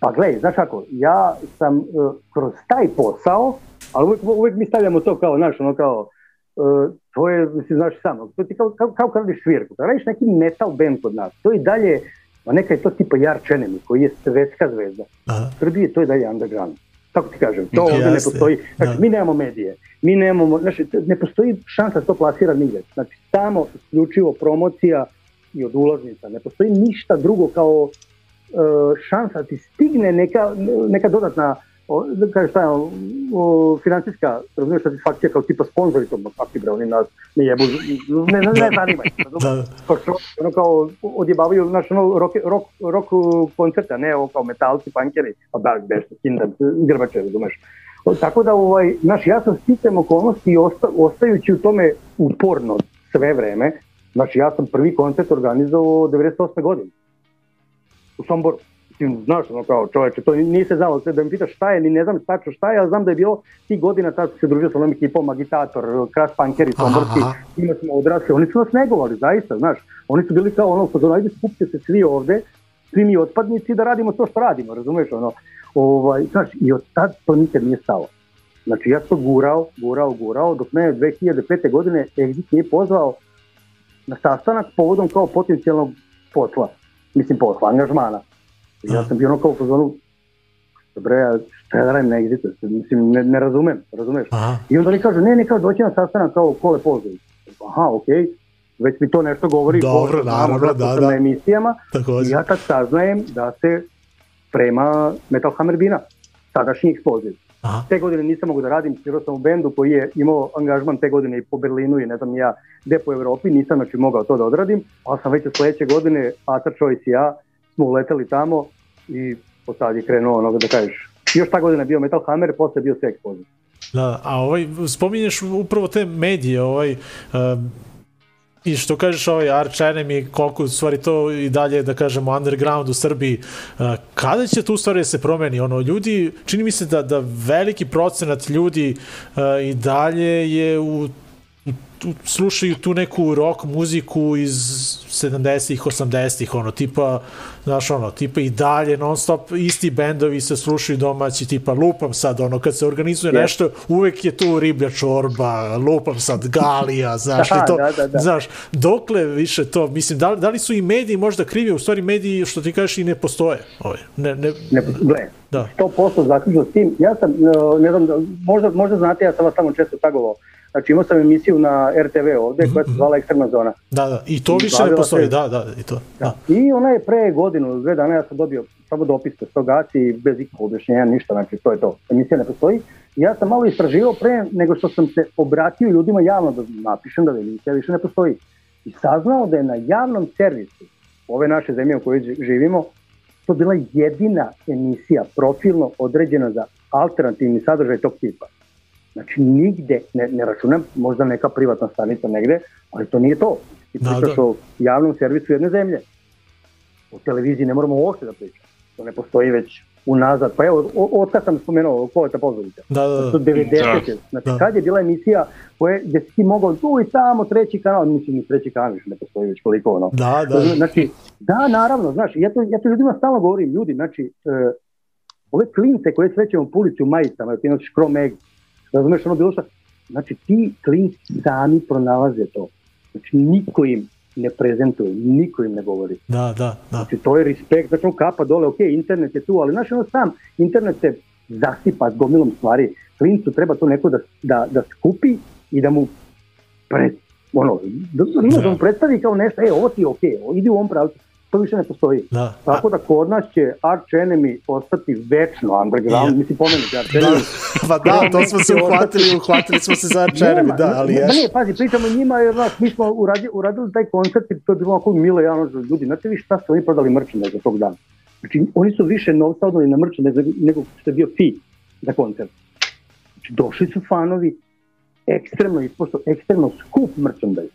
Pa gledaj, znaš kako, ja sam uh, kroz taj posao, ali uvijek, uvijek mi stavljamo to kao, znaš, ono kao, uh, to je, mislim, znaš samo, to ti kao, kao, kao kad radiš svirku, kad radiš neki metal band kod nas, to i dalje, a neka je to tipa Jar Čenemi, koji je svetska zvezda. Aha. Srbije to je dalje underground. Tako ti kažem, to ovdje ne postoji. Znači, da. mi nemamo medije, mi nemamo, znači, ne postoji šansa da to plasira nigde. Znači, samo isključivo promocija i od ulaznica. Ne postoji ništa drugo kao uh, šansa da ti stigne neka, neka dodatna o, da kaj šta je, o, o, financijska, razumiješ, satisfakcija kao tipa sponzori to kakvi bre, oni nas ne jebu, ne, ne, ne zanima. da. Ono kao odjebavaju, znaš, ono, rock, rock, rock koncerta, ne ovo kao metalci, punkeri, a pa da, gde što, kinda, grbače, razumeš. Tako da, ovaj, znaš, ja sam sticam okolnosti i osta, ostajući u tome uporno sve vreme, znači ja sam prvi koncert organizovao 98. godine u Somboru znaš, ono kao čoveče, to nisi znao da mi pitaš šta je, ni ne znam tačno šta je, ali znam da je bilo ti godina tad se družio sa onom ekipom, agitator, Crash Punker i Tomborski, ima smo odrasli, oni su nas negovali, zaista, znaš, oni su bili kao ono, pozorno, ajde skupite se svi ovde, svi mi otpadnici da radimo to što radimo, razumeš, ono, ovaj, znaš, i od tad to nikad nije stalo. Znači, ja sam gurao, gurao, gurao, dok me 2005. godine Exit nije pozvao na sastanak povodom kao potencijalnog posla, mislim posla, angažmana. Ja sam bio ono kao u fazonu, bre, ja šta ja da radim na egzitu, mislim, ne, ne razumem, razumeš? Aha. I onda oni kažu, ne, ne, kao doći na sastanak kao kole pozdrav. Aha, okej, okay. već mi to nešto govori. Dobro, pozdrav, naravno, da, da. Na emisijama, Također. i ja tad saznajem da se prema Metal Hammer Bina, tadašnjih ekspoziv. Aha. Te godine nisam mogu da radim, svirao sam u bendu koji je imao angažman te godine i po Berlinu i ne znam ja gde po Evropi, nisam znači mogao to da odradim, ali sam već od sledeće godine, Atar Choice i ja, smo uleteli tamo i od tad je krenuo onoga da kažeš. Još ta godina bio Metal Hammer, posle bio Sex Poison. Da, a ovaj, spominješ upravo te medije, ovaj, um, i što kažeš ovaj Arch Enemy, koliko u stvari to i dalje, da kažemo, underground u Srbiji, kada će tu stvari da se promeni? Ono, ljudi, čini mi se da, da veliki procenat ljudi uh, i dalje je u tu, slušaju tu neku rock muziku iz 70-ih, 80-ih, ono, tipa, znaš, ono, tipa i dalje non stop, isti bendovi se slušaju domaći, tipa, lupam sad, ono, kad se organizuje yes. nešto, uvek je tu riblja čorba, lupam sad, galija, znaš, Aha, da, to, da, da, da. znaš, dokle više to, mislim, da, da li su i mediji možda krivi, u stvari mediji, što ti kažeš, i ne postoje, ove, ne, ne, ne, gle, da. 100% zaključno s tim, ja sam, e, ne znam, da, možda, možda znate, ja sam vas tamo često tagovao, Znači imao sam emisiju na RTV ovde koja se mhm, mhm. zvala Ekstremna zona. Da, da, i to više ne postoji, da, da, i to. Da. da. I ona je pre godinu, dve dana ja sam dobio samo dopis s i bez ikakvog objašnjenja, ništa, znači to je to. Emisija ne postoji. Ja sam malo istraživao pre nego što sam se obratio ljudima javno da napišem da emisija više ne postoji. I saznao da je na javnom servisu ove naše zemlje u kojoj živimo, to bila jedina emisija profilno određena za alternativni sadržaj tog tipa. Znači nigde, ne, ne računam, možda neka privatna stanica negde, ali to nije to. I da, pričaš da. o javnom servisu jedne zemlje. O televiziji ne moramo uopšte da pričamo. To ne postoji već unazad. Pa evo, od kad sam spomenuo, ko je ta pozorica? Da, da, da. Znači, 90. Da. Znači, da. kad je bila emisija koje, gde si mogao tu i tamo treći kanal, mislim, ni treći kanal više ne postoji već koliko ono. Da, da. Znači, da, naravno, znaš, ja to, ja to ljudima stalno govorim, ljudi, znači, e, ove klince koje srećemo po ulici u majicama, ti nosiš krom egg, razumeš, ono bilo šta. Znači, ti klinci sami pronalaze to. Znači, niko im ne prezentuje, niko im ne govori. Da, da, da. Znači, to je respekt, znači, on kapa dole, ok, internet je tu, ali znaš, ono sam, internet se zasipa s gomilom stvari. Klincu treba to neko da, da, da skupi i da mu pred, ono, da, da, da, da mu predstavi kao nešto, e, ovo ti je ok, idi u ovom pravcu to više ne postoji. Da. Tako da kod nas će Arch Enemy ostati večno underground, yeah. mislim pomenuti Arch da. Enemy. Pa da. pa da, to smo se uhvatili, uhvatili smo se za Arch Enemy, da, ali je. Ne, pazi, pričamo njima, jer znaš, mi smo uradili, uradili taj koncert i to je bilo onako milo, ja ono, ljudi, znate vi šta su oni prodali mrčine za tog dana? Znači, oni su više novca odnali na mrčine nego što je bio fi za koncert. Znači, došli su fanovi, ekstremno ispošto, ekstremno skup merchandise.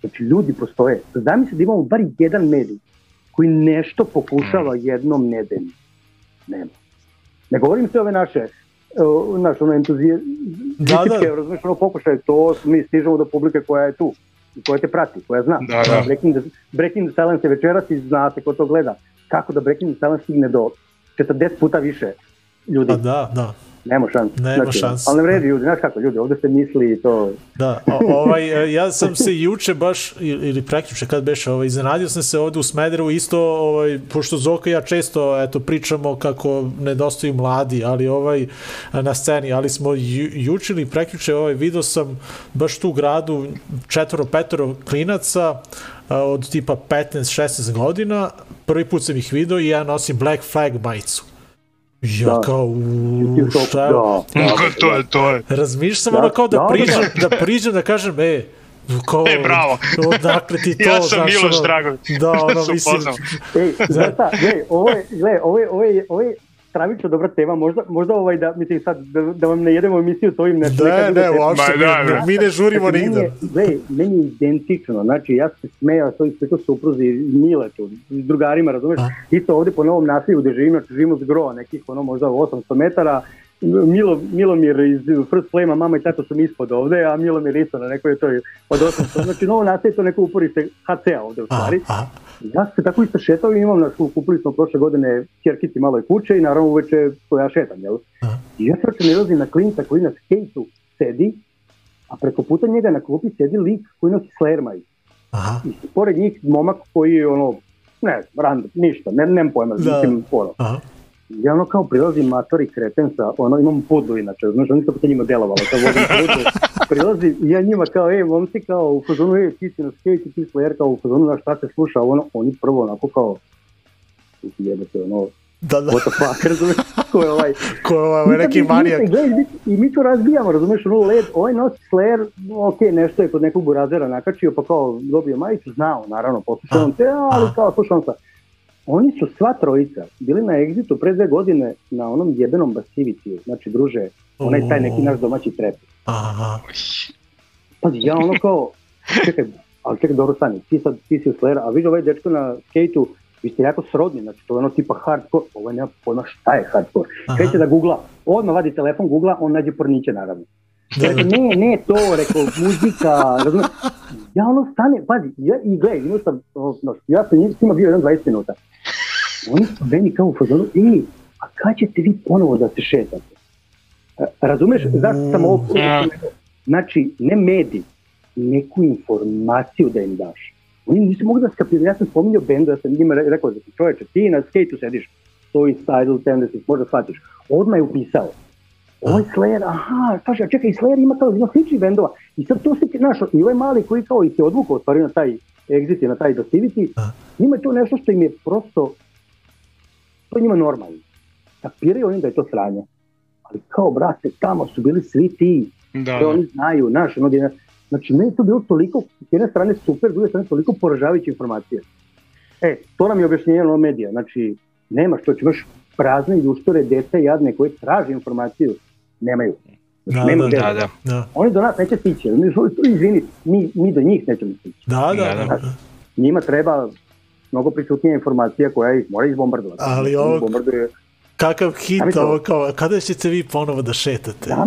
Znači, ljudi postoje. Zamisli da imamo bar jedan medij koji nešto pokušava mm. jednom nedeljno. Nema. Ne govorim sve ove naše e, naš ono entuzijastičke, da, da. ono pokušaje, to mi stižemo do publike koja je tu i koja te prati, koja zna. Da, da. Breaking, the, breaking the Silence je večeras i znate ko to gleda. Kako da Breaking the Silence stigne do 40 puta više ljudi. A pa da, da. Nema šanse. Nema znači, šanse. Ali ne vredi ljudi, znaš kako ljudi, ovde se misli i to... Da, o, ovaj, e, ja sam se juče baš, ili prekjuče kad beše, ovaj, iznenadio sam se ovde u Smederu, isto, ovaj, pošto Zoka ja često eto, pričamo kako nedostaju mladi, ali ovaj, na sceni, ali smo ju, juče ili prekjuče ovaj, video sam baš tu gradu četvoro, petoro klinaca, od tipa 15-16 godina, prvi put sam ih video i ja nosim Black Flag majicu Ja da. kao, u, šta? Da, da, to je, to je. Razmišljam da, ono kao da, da, priđem, da. da priđem da kažem, e, Kao, e, bravo. Odakle ti to, ja sam Miloš Dragović. Da, ono, mislim... Ej, gleda, gled, ovo je, gled, ovo je, ovo je, ovo je stravično dobra tema, možda, možda ovaj da, mislim sad, da, da vam ne jedemo emisiju s ovim nešto. Da da, ne, ne, uopšte, da, da, mi ne žurimo znači, nigde. Gledaj, meni je identično, znači ja se smejao s ovim sveto supruzi Miletu, drugarima, razumeš, A? isto ovde po novom nasilju gde znači živimo zgro nekih, ono možda 800 metara, Milo, Milomir iz First Flame-a, mama i tata su mi ispod ovde, a Milomir isto na nekoj toj od 800. Znači, novo nastaje to neko uporište HC-a ovde u stvari. a. Ja se tako isto šetao i imam, znači, kupili smo prošle godine kjerkici malo kuće i naravno uveče to ja šetam, jel? Aha. I ja se ne na klinca koji na skateu sedi, a preko puta njega na klupi sedi lik koji nosi slermaj. Aha. I pored njih momak koji je ono, ne, random, ništa, ne, nemam pojma, da. mislim, ono. Aha ja ono kao prilazim mator i kreten sa, ono imam pudlu inače, znaš, oni su po njima delovalo, kao vozim pudlu, prilazim i ja njima kao, ej, momci, kao, u fazonu, ej, ti si na skate, ti slayer, kao, u fazonu, znaš, šta se sluša, ono, oni prvo onako kao, jebate, ono, da, da. what the fuck, razumeš, ko je ovaj, ko je ovaj, ovaj neki manijak. I mi to razbijamo, razumeš, ono led, ovaj noć Slayer, ok, nešto je kod nekog burazera nakačio, pa kao dobio majicu, znao, naravno, poslušao on te, ali kao, slušao on sa, Oni su sva trojica bili na egzitu pre dve godine na onom jebenom basivitiju, znači druže, onaj taj neki naš domaći trep. Aha. Pa ja ono kao, čekaj, ali čekaj, dobro stani, ti sad, ti si Slayer, a vidi ovaj dečko na skateu, vi ste jako srodni, znači to je ono tipa hardcore, ovo nema pojma šta je hardcore. Kreće da googla, odmah vadi telefon, googla, on nađe porniće naravno. Znači, ne, ne to, rekao, muzika, razumiješ. Ja ono stane, pazi, ja, i gledaj, imao sam, no, ja sam s njima bio jedan 20 minuta. Oni su meni kao u fazonu, i, a kad ćete vi ponovo da se šetate? E, razumeš, zašto sam mm, ovo... Da. Znači, ne medij, neku informaciju da im daš. Oni nisu mogli da skapiraju, ja sam spominjao bendu, ja sam njima rekao, čovječe, ti na skateu sediš, to je Tidal 70, možda shvatiš. Odmah je upisao. Ovo je Slayer, aha, kaže, čekaj, Slayer ima kao, ima sličnih bendova. I sad to se, znaš, i ovaj mali koji kao i se odvukao stvari na taj exit i na taj docivity, njima je to nešto što im je prosto, to njima normalno. Kapiraju oni da je to sranje. Ali kao, brate, tamo su bili svi ti, da, to da. oni znaju, naš, ono, znači, meni to bilo toliko, s jedne strane super, s druge strane toliko poražavajuće informacije. E, to nam je objašnjenje ono medija, znači, nema što ćeš znači, prazne ljuštore dete jadne koje traže informaciju nemaju. Znači, da, nema da, da. da, da, Oni do nas neće stići, mi, izvini, mi, mi do njih nećemo stići. Da, da, da. Znači, njima treba mnogo prisutnija informacija koja ih mora izbombardovati. Ali ovo, bombarduje... kakav hit, ja, ovo kao, kada ćete vi ponovo da šetate? Da,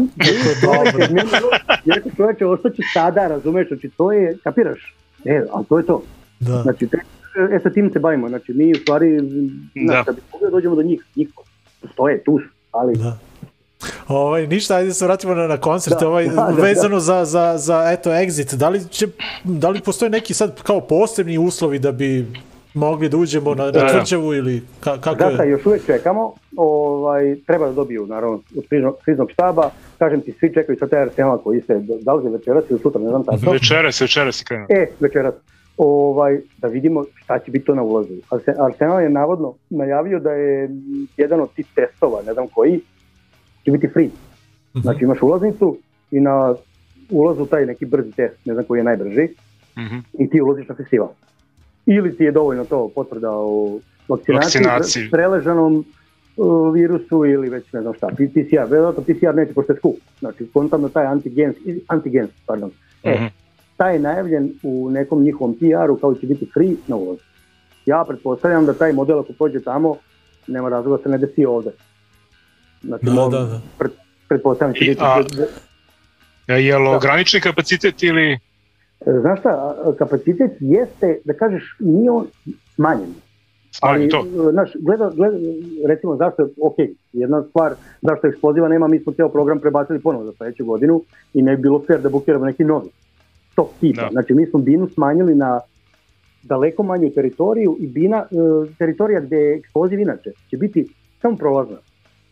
dobro. ja rekao čoveče, ostaću sada, razumeš, znači to je, kapiraš, e, ali to je to. Da. Znači, te, e, sa tim se bavimo, znači mi u stvari, znači, da. da bi dođemo do njih, njih postoje, tu su, ali da. Ovaj, ništa, ajde se vratimo na, na koncert, da, ovaj, da, da, da, vezano da. Za, za, za, eto, exit, da li, će, da li postoje neki sad kao posebni uslovi da bi mogli da uđemo na, na tvrđavu da, da. ili ka, kako Data, je? Da, još uvek čekamo, ovaj, treba da dobiju, naravno, od kriznog, štaba, kažem ti, svi čekaju sa te arsenal koji se dalazi večeras ili sutra, ne znam tačno. Večeras, večeras je krenuo. E, večeras. Ovaj, da vidimo šta će biti to na ulazu. Arsenal je navodno najavio da je jedan od tih testova, ne znam koji, će biti free. Mhm. Znači imaš ulaznicu i na ulazu taj neki brzi test, ne znam koji je najbrži, mm-hmm. i ti ulaziš na festival. Ili ti je dovoljno to potvrda o vakcinaciji, Vakcinaciju. preležanom uh, virusu ili već ne znam šta. PCR, vjerojatno PCR neće pošto je skup. Znači, kontamno da taj antigen, antigen, pardon. Mm-hmm. E, mhm. taj je najavljen u nekom njihovom PR-u kao će biti free na ulazu. Ja pretpostavljam da taj model ako pođe tamo, nema razloga da se ne desi ovde. Znači, da, da, da. Pred, pretpostavljam da će biti... A, e, da, je li ograničen kapacitet ili... E, znaš šta, kapacitet jeste, da kažeš, nije on smanjen. Smanjen, to. E, znaš, gleda, gleda, recimo, zašto je, ok, jedna stvar, zašto eksploziva nema, mi smo ceo program prebacili ponovo za sledeću godinu i ne bi bilo fair da bukiramo neki novi tog tipa. Da. Znači, mi smo binu smanjili na daleko manju teritoriju i bina, e, teritorija gde je eksploziv inače će biti samo prolazna.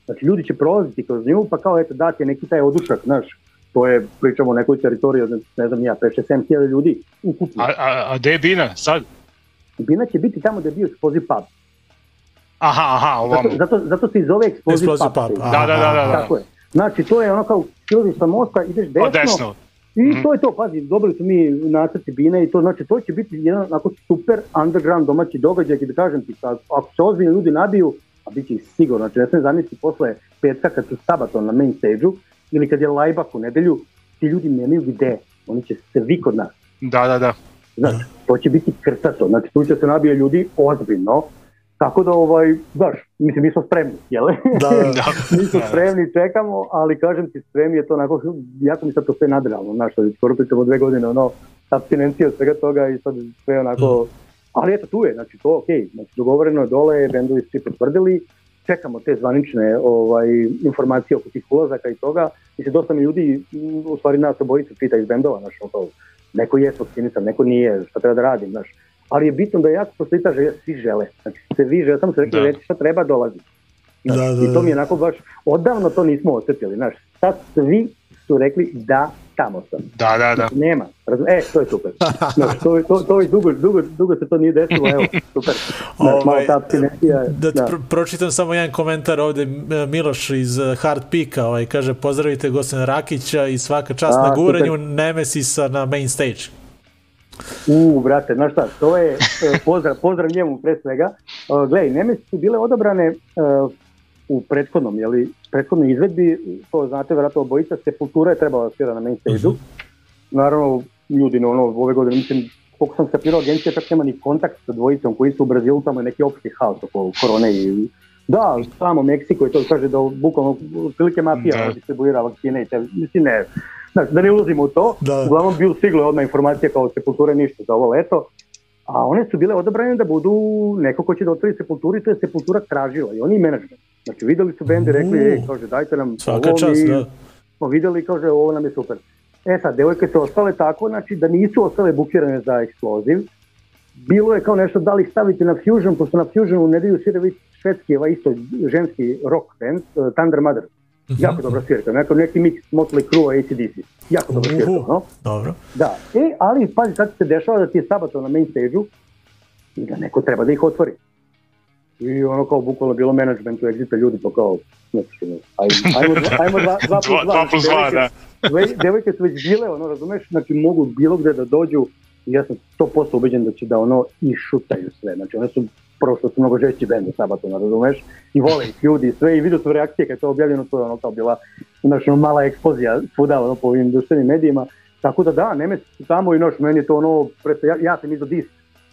Znači, ljudi će prolaziti kroz nju, pa kao, eto, dati neki taj odušak, znaš, to je, pričamo o nekoj teritoriji ne znam, ja, 5-6-7 hiljada ljudi ukupno. A, a, a gde je Bina sad? Bina će biti tamo gde je bio Explosiv Pub. Aha, aha, ovamo. Zato, zato, zato se i zove Explosiv Pub. pub. Da, da, da, da, da. Tako je. Znači, to je ono kao, silaziš sa mosta, ideš desno, o, pa, desno. I mm -hmm. to je to, pazi, dobili su mi nacrti bine i to znači to će biti jedan onako super underground domaći događaj gde kažem ti, ako se ozbiljni ljudi nabiju, a bit će sigurno, znači ne smijem zamisliti posle petka kad su sabaton na main stage-u ili kad je lajbak u nedelju, ti ljudi nemaju gde, oni će se svi kod nas. Da, da, da. Znači, to će biti krtato, znači tu će se nabije ljudi ozbiljno, Tako da, ovaj, znaš, mislim, mi smo spremni, jel? Da, da. mi smo spremni, čekamo, ali kažem ti, sve je to onako, jako mi sad to sve nadrealno, znaš, skoro pričamo dve godine, ono, abstinencija od svega toga i sad sve onako, mm Ali eto, tu je, znači to ok, znači, dogovoreno je dole, bendovi su svi potvrdili, čekamo te zvanične ovaj, informacije oko tih ulazaka i toga. i se dosta mi ljudi, u stvari nas obojica pita iz bendova, znaš, to, neko je vakcinisan, neko nije, šta treba da radim, znaš. Ali je bitno da jako postoji ta želja, svi žele. Znači, se vi žele, samo se rekli, da. reći šta treba dolazi. Da, znači, da, da, I to da. mi je onako baš, odavno to nismo osetili, znaš. Sad svi su rekli da tamo sam. Da, da, da. Znači, nema. Razum... E, to je super. No, znači, to, to, to je dugo, dugo, dugo se to nije desilo, evo, super. Znači, ovaj, malo da, da. Pro, pročitam samo jedan komentar ovde, Miloš iz e, Hard Pika, ovaj, kaže, pozdravite Gosen Rakića i svaka čast A, na guranju super. Nemesisa na main stage. U, brate, znaš šta, to je e, pozdrav, pozdrav njemu pre svega. Uh, Glej, Nemes su bile odabrane uh, u prethodnom, jeli, prethodnoj izvedbi, to znate, vjerojatno obojica, Sepultura je trebala da svira na main stage-u. Uh mhm. -huh. Naravno, ljudi, no, ono, ove godine, mislim, koliko sam skapirao, agencije, čak nema ni kontakt sa dvojicom koji su u Brazilu, tamo je neki opšti haos oko korone i da, samo Meksiko i to kaže da bukvalno prilike mafija da. distribuira vakcine i te, mislim ne, da ne ulazimo u to, da. uglavnom bio stigla odmah informacija kao se sepulture ništa za ovo leto, a one su bile odabrane da budu neko ko će da otvori sepulturu i to je sepultura tražila i oni i menadžment. Znači videli su bende, rekli, ej, mm. kaže, dajte nam Svaka ovo, čast, mi da. smo pa videli, kaže, ovo nam je super. E sad, devojke su ostale tako, znači da nisu ostale bukirane za eksploziv. Bilo je kao nešto da li stavite na Fusion, pošto na Fusion u nedelju svira švedski, ovaj isto ženski rock band, eh, Thunder Mother. Mm-hmm. Jako dobra svirka, neko neki mix Motley Crue, ACDC. Jako dobra svirka, no? Dobro. Da, e, ali pazi sad se dešava da ti je sabato na main stage-u i da neko treba da ih otvori. I ono kao bukvalno bilo managementu exita ljudi pa kao, znači, ajmo, ajmo, ajmo dva, dva plus dva. dva znači, plus dva, da. Devojke su već bile, ono, razumeš, znači mogu bilo gde da dođu i ja sam 100% ubeđen da će da ono išutaju sve, znači one su prvo što su mnogo žešći bend od Sabatona, razumeš? I vole ih ljudi i sve i vidio sam reakcije kad je to objavljeno, to je ono kao bila znači, ono, mala eksplozija svuda ono, po ovim društvenim medijima. Tako da da, Nemec tamo i noć, meni je to ono, presto, ja, ja sam izo disk,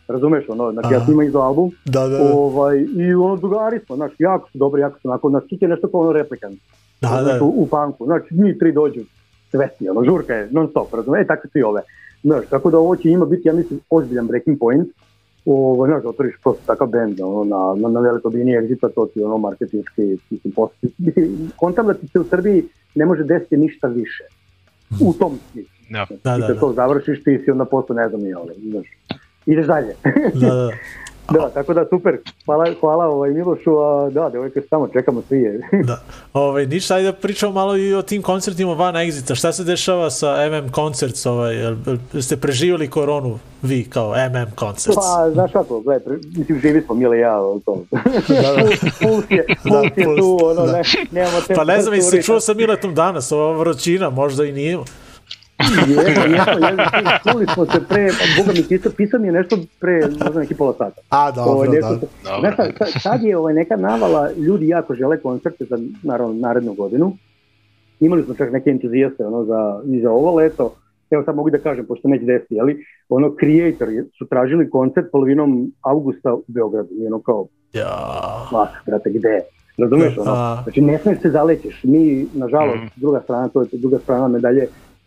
razumeš ono, znači ja sam imao izo album, da, da, da. Ovaj, i ono drugari smo, znači jako su dobri, jako su onako, znači ti je nešto kao ono replikan, da, da. Znači, u, u punku, znači mi tri dođu, sveti, ono, žurka je non stop, razumeš, e tako su i ove. Znači, tako da ovo će njima biti, ja mislim, ozbiljan breaking point, Ovo, znaš, otvoriš prosto takav bend, ono, na, na veliko bini egzita, to ti ono marketinjski, mislim, posti. Kontam da ti se u Srbiji ne može desiti ništa više. U tom smislu. No. Da. da, da, da. Ti da, to završiš, ti si onda posle, ne znam, i ole, znaš, ideš dalje. da, da. Da, tako da super, hvala, hvala ovaj Milošu, a da, devojke samo, čekamo svi da. Ove, ovaj, niš, ajde da pričamo malo i o tim koncertima van Exita, šta se dešava sa MM Concerts, ovaj, ste preživjeli koronu vi kao MM Concerts? Pa, znaš kako, gledaj, mislim, živi smo Mile ja o tom. da, da. puls je, da, puls je tu, ono, da. ne, nemamo te Pa ne znam, jesi čuo sa Miletom danas, ova vrućina, možda i nije. Jesmo, jesmo, jesmo. Čuli smo se pre, pa, Boga mi pisao, pisao mi je nešto pre, ne znam, neki pola sata. A, dobro, ovaj, nešto, da. Dobro. Znaš, sad je ovaj, neka navala, ljudi jako žele koncerte za, naravno, narednu godinu. Imali smo čak neke entuzijaste ono, za, i za ovo leto. Evo sad mogu da kažem, pošto neće desiti, ali, ono, Creator su tražili koncert polovinom augusta u Beogradu. I ono kao, ja. Mak, brate, gde je? Razumeš ono? Da. Znači ne smiješ se zalećeš. Mi, nažalost, mm. druga strana, to je druga strana medalje,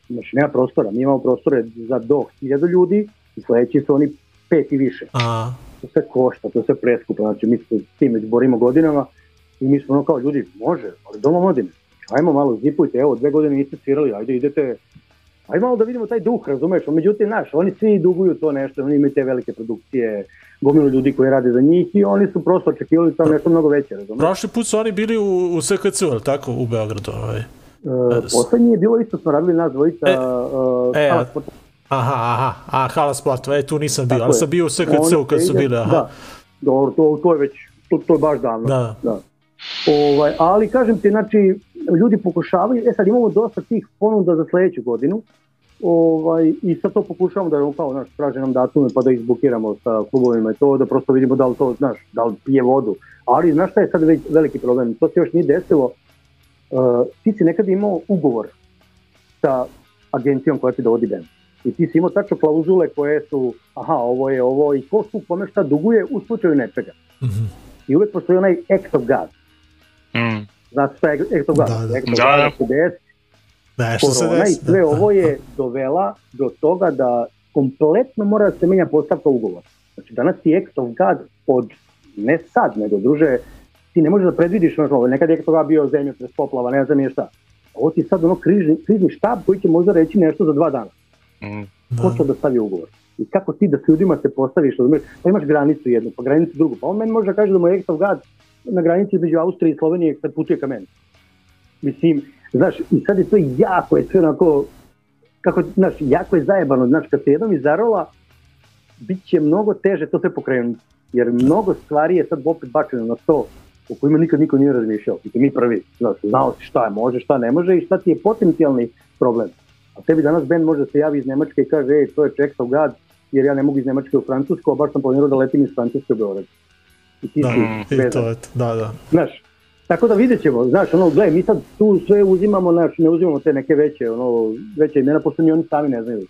znači nema prostora, mi imamo prostore za do 1000 ljudi i sledeći su oni pet i više. A. To sve košta, to sve preskupa, znači mi se s tim izborimo godinama i mi smo ono kao ljudi, može, ali doma omladine, znači, ajmo malo zipujte, evo dve godine niste svirali, ajde idete, ajde malo da vidimo taj duh, razumeš, međutim, naš, oni svi duguju to nešto, oni imaju te velike produkcije, gomilu ljudi koji rade za njih i oni su prosto očekivali tamo nešto mnogo veće, razumeš. Prošli put su oni bili u, u SKC-u, tako, u Beogradu, ovaj? E, Poslednji je bilo isto smo radili nas dvojica. E, e, e aha, aha, a Hala Splata, e, tu nisam bio, ali sam bio u SKC-u kad su bile, aha. Da, dobro, to, to je već, to, to je baš davno. Da. da. Ovaj, ali kažem ti, znači, ljudi pokušavaju, e sad imamo dosta tih ponuda za sledeću godinu, ovaj, i sad to pokušavamo da kao, znaš, traže nam datume pa da ih blokiramo sa klubovima i to, da prosto vidimo da li to, znaš, da li pije vodu. Ali, znaš šta je sad već veliki problem, to se još nije desilo, uh, ti si nekad imao ugovor sa agencijom koja ti dovodi bend. I ti si imao tačno klauzule koje su, aha, ovo je ovo i ko su kome šta duguje u slučaju nečega. Mm -hmm. I uvek postoji onaj act of God. Mm. Znači šta je act of God? Da, da. Act of da, God, da. Da, što se desi, i da, sve da, ovo je dovela do toga da kompletno mora da se menja postavka ugovora. Znači danas ti act of God od, ne sad, nego druže, ti ne možeš da predvidiš ono, nekad je toga bio zemljotres, poplava, ne znam je šta. Ovo ti je sad ono križni, križni štab koji će možda reći nešto za dva dana. Mm. Da. Ko će da stavi ugovor? I kako ti da s ljudima se postaviš, razumiješ? Pa imaš granicu jednu, pa granicu drugu. Pa on meni može da kaže da mu je Ekstav Gad na granici između Austrije i Slovenije kad putuje ka meni. Mislim, znaš, i sad je to jako, je sve onako, kako, znaš, jako je zajebano, znaš, kad se jednom izarola, bit će mnogo teže to sve pokrenuti, jer mnogo stvari je sad opet bačeno na to o kojima nikad niko nije razmišljao. I mi prvi, znaš, znao si šta je, može, šta ne može i šta ti je potencijalni problem. A tebi danas band može da se javi iz Nemačke i kaže, ej, to je čeksa u gad, jer ja ne mogu iz Nemačke u Francusku, a baš sam planirao da letim iz Francuske u Beograd. I ti da, si i to, da, da. Znaš, tako da vidjet ćemo, znaš, ono, gle, mi sad tu sve uzimamo, znaš, ne uzimamo te neke veće, ono, veće imena, pošto ni oni sami ne znaju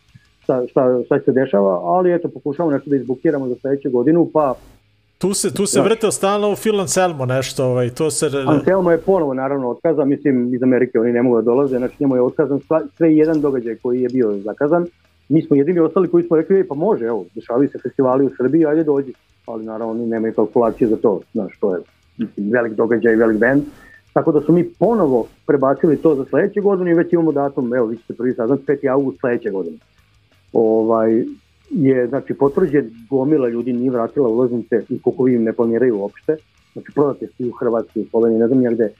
šta, šta, šta se dešava, ali eto, pokušavamo nešto da izbukiramo za sledeću godinu, pa Tu se, tu se da. vrte vrteo stalno u Phil Anselmo nešto, ovaj, to se... Anselmo je ponovo, naravno, otkazan, mislim, iz Amerike oni ne mogu da dolaze, znači njemu je otkazan sva, sve jedan događaj koji je bio zakazan. Mi smo jedini ostali koji smo rekli, pa može, evo, dešavaju se festivali u Srbiji, ajde dođi. Ali naravno oni nemaju kalkulacije za to, znaš, to je mislim, velik događaj, velik band. Tako da su mi ponovo prebacili to za sledeću godinu i već imamo datum, evo, vi ćete prvi saznat, 5. august sledeće godine. Ovaj, je znači, potvrđen, gomila ljudi nije vratila ulaznice i koliko vi im ne planiraju uopšte, znači prodate su u Hrvatskoj, u Sloveniji, ne znam ja gde,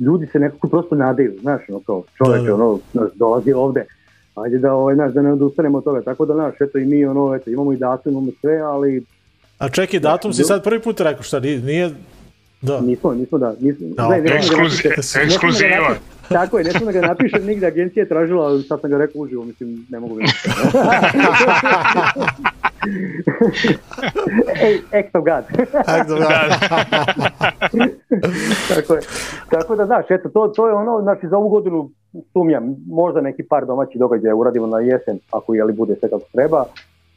ljudi se nekako prosto nadaju, znaš, ono kao čovek, da, da. ono, znaš, dolazi ovde, ajde da, ovaj, znaš, da ne odustanemo od toga, tako da, znaš, eto i mi, ono, eto, imamo i datum, imamo sve, ali... A čekaj, datum znaš, si da. sad prvi put rekao, šta, nije, Da. Nismo, nismo da, nismo, da, da, da ekskluzi, ekskluziva. Da tako je, ne sam da ga napišem, nigde agencija je tražila, ali sad sam ga rekao uživo, mislim, ne mogu vidjeti. Ej, ex of God. Ex of God. tako, je. tako da, znaš, eto, to, to je ono, znači, za ovu godinu sumnjam, možda neki par domaćih događaja uradimo na jesen, ako je li bude sve kako treba.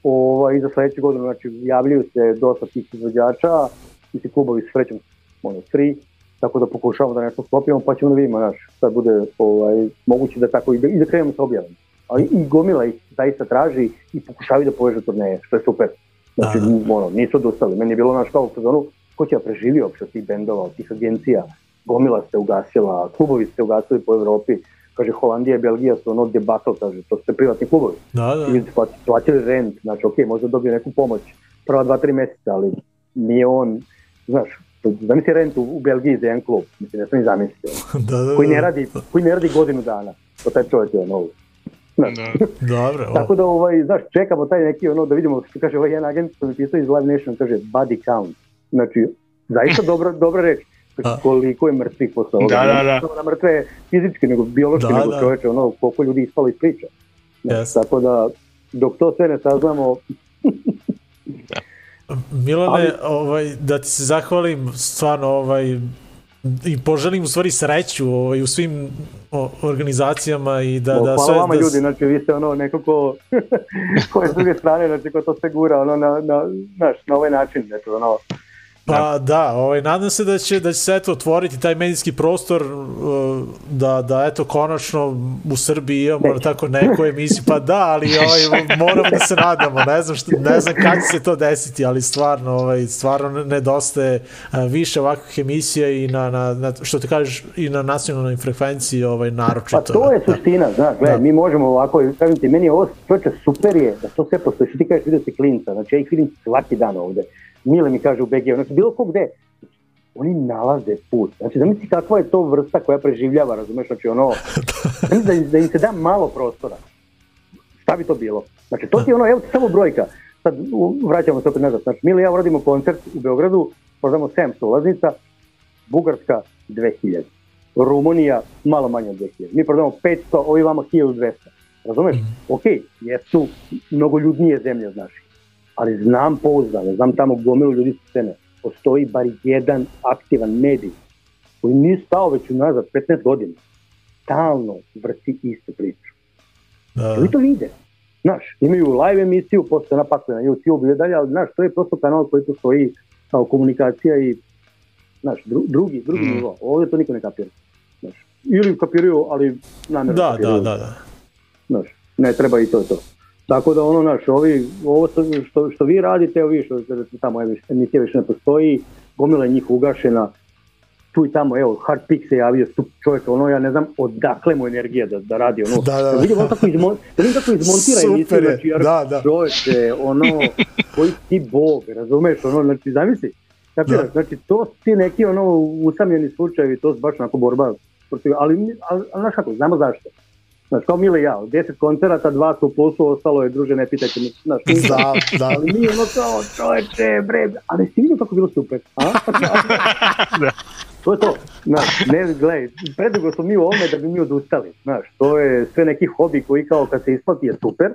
Ovo, I za sledeću godinu, znači, javljaju se dosta tih izvođača, i ti klubovi srećom ono, tri, tako da pokušavamo da nešto sklopimo, pa ćemo da vidimo, znaš, sad bude ovaj, moguće da tako i da, i da krenemo sa objavom. Ali i gomila ih zaista traži i pokušavaju da poveže turneje, što je super. Znači, Aha. Da, da, da. ono, nisu odustali. Meni je bilo naš kao u sezonu, ko će da preživi uopšte od tih bendova, od tih agencija, gomila se ugasila, klubovi se ugasili po Evropi, kaže Holandija i Belgija su ono debakl, kaže, to su privatni klubovi. Da, da. I plaćali rent, znači, ok, možda dobio neku pomoć, prva dva, tri meseca, ali nije on, znaš, Zamisli rentu u Belgiji za jedan klub, mislim, ne sam i zamislio. da, da, da. Koji ne da. radi, koji ne radi godinu dana, to taj čovjek je ono. Da. Dobro. Tako da, ovaj, znaš, čekamo taj neki, ono, da vidimo, što kaže ovaj jedan agent koji mi pisao iz Live Nation, kaže body count. Znači, zaista dobro, dobra reč. A. koliko je mrtvih posle da, ovoga. Da, da, da. Samo na mrtve fizički, nego biološki, da, nego da. čoveče, ono, koliko ljudi ispalo iz priča. Yes. Tako da, dok to sve ne saznamo... da. Milane, Ali... ovaj, da ti se zahvalim stvarno ovaj, i poželim u stvari sreću ovaj, u svim organizacijama i da... O, da hvala sve, vama da... ljudi, znači vi ste ono nekako koje s druge strane, znači ko to se gura ono, na, na, znaš, na ovaj način, znači ono, Pa da. da, ovaj, nadam se da će, da će se eto otvoriti taj medijski prostor uh, da, da eto konačno u Srbiji imamo na da tako neku emisiju, pa da, ali ovaj, moramo da se nadamo, ne znam, što, ne znam kako će se to desiti, ali stvarno, ovaj, stvarno nedostaje uh, više ovakvih emisija i na, na, na što te kažeš, i na nacionalnoj frekvenciji ovaj, naročito. Pa to je da, suština, da. znaš, gledaj, da. mi možemo ovako, kažem ti, meni je ovo čoče super je, da to sve postoji, što ti kažeš, vidio se klinca, znači ja ih vidim svaki dan ovde. Mile mi kaže u BG, znači bilo ko gde, oni nalaze put. Znači, da misli kakva je to vrsta koja preživljava, razumeš, znači ono, da, da, im, da im se da malo prostora. Šta bi to bilo? Znači, to ti je ono, evo samo brojka. Sad vraćamo se opet nazad. Znači, mi ja uradimo koncert u Beogradu, prodamo 700 ulaznica, Bugarska 2000, Rumunija malo manje od 2000. Mi prodamo 500, ovi vama 1200. Razumeš? Mm. Ok, jesu mnogo ljudnije zemlje od naših ali znam pouzdano, znam tamo gomilu ljudi scene, postoji bar jedan aktivan medij koji nije stao već unazad 15 godina, stalno vrti istu priču. Da. Ljudi to vide. Znaš, imaju live emisiju, posle napakle na YouTube i dalje, ali znaš, to je prosto kanal koji postoji kao komunikacija i znaš, dru, drugi, drugi mm. nivo. Ovdje to niko ne kapira. Znaš, ili kapiraju, ali namjerno da, kapiraju. Da, da, da. Znaš, ne treba i to to. Tako da ono naš, ovi, ovo što, što vi radite, evo ovi što tamo emisija više ne postoji, gomila je njih ugašena, tu i tamo, evo, Hard Pick se javio, stup čovjek, ono, ja ne znam odakle mu energija da, da radi, ono, da, da, da. da vidim kako, izmon, da vidim kako izmontira Super emisiju, je. znači, jer da, da. čovječe, ono, koji ti bog, razumeš, ono, znači, zamisli, znači, da. znači, to ti neki, ono, usamljeni slučajevi, to su baš onako borba, protiv, ali, ali, ali, znaš kako, znamo zašto. Znaš, kao Mile ja, deset koncerata, dva su plusu, ostalo je, druže, ne pitajte me, znaš, da, da. ali mi ono kao, čoveče, bre, ali si vidio kako bilo super, a? da. to je to, znaš, ne, gledaj, predugo smo mi u ovome da bi mi odustali, znaš, to je sve neki hobi koji kao kad se isplati je super,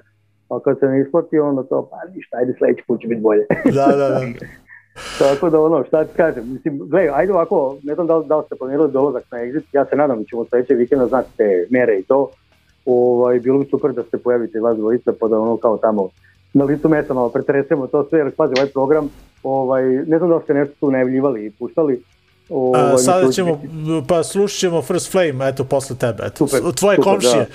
a kad se ne isplati, onda to, pa ništa, ajde sledeći put će biti bolje. da, da, da. Tako da ono, šta ti kažem, mislim, gledaj, ajde ovako, ne znam da li, da li ste planirali dolazak na exit, ja se nadam da ćemo sledećeg vikenda znati te mere i to, ovaj, bilo bi super da se pojavite vas dvojica pa da ono kao tamo na licu mesta malo pretresemo to sve, jer pazi ovaj program, ovaj, ne znam da ste nešto tu najavljivali i puštali, O, A, ovaj, sada ćemo, pa slušat ćemo First Flame, eto, posle tebe. Eto. Super, Tvoje super, da. komšije. Da.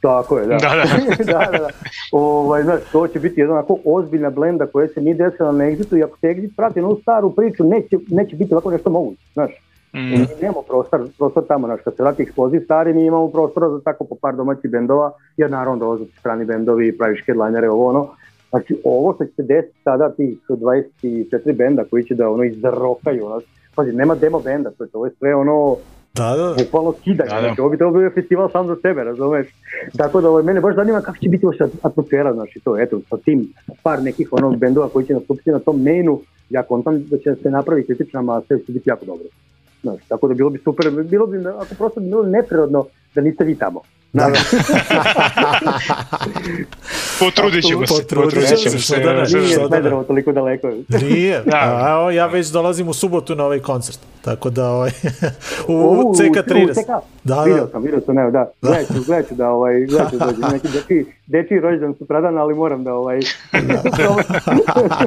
Tako je, da. Da, da. da, da, da. Ovaj, znaš, to će biti jedna onako ozbiljna blenda koja se nije desila na Exitu i ako se Exit prati na ovu staru priču, neće, neće biti ovako nešto moguće, znaš. Mm. Mi nemamo prostor, prostor tamo, znači kad se vrati eksploziv stari, mi imamo prostora za tako po par domaćih bendova, jer naravno dolaze strani bendovi i praviš headlinere, ovo ono. Znači ovo što će desiti sada tih 24 benda koji će da ono izrokaju, znači, pazi, nema demo benda, to je, ovo je sve ono, da, da. da. Bukvalno kidanje, da, da. znači ovo bi trebalo bio festival sam za sebe, razumeš? Tako da ovaj, mene baš zanima kako će biti ovo atmosfera, znači to, eto, sa tim par nekih onog bendova koji će nastupiti na tom mainu, ja kontam da će se napraviti kritična masa, će biti jako dobro. Znaš, tako da bilo bi super, bilo bi, ako prosto bi bilo neprirodno da niste vi tamo. Da, da. potrudit ćemo se. Potrudit ćemo se. Da, da, da nije da, da. Smederovo toliko daleko. Nije. Da. A, o, ja već dolazim u subotu na ovaj koncert. Tako da, ovaj, u, u CK30. U CK. Da, da. Vidio sam, vidio sam, evo, da. Gledat ću, gledat ću da, ovaj, gledat ću dođe. Neki dečiji, dečiji rođendan su pradan, ali moram da, ovaj... da.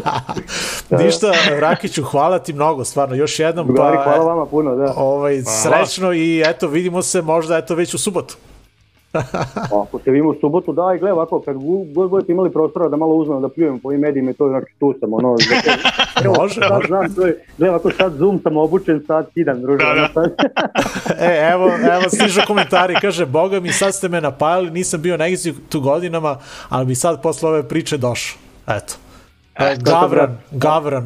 Ništa, Rakiću, hvala ti mnogo, stvarno, još jednom. Drugari, pa, hvala vama puno, da. Ovaj, srećno i eto, vidimo se možda, eto, već već subotu. Pa, ako se vidimo u subotu, da, i gle, ovako, kad god budete imali prostora da malo uzmem, da pljujemo po ovim medijima, to znači tu sam, ono, znači, evo, može, sad može. znam, to je, gle, ovako sad Zoom sam obučen, sad sidam, druže, da, da. Sad. e, evo, evo, stižu komentari, kaže, boga mi, sad ste me napajali, nisam bio na Egizu tu godinama, ali bi sad posle ove priče došao, eto. E, Gavran, Gavran,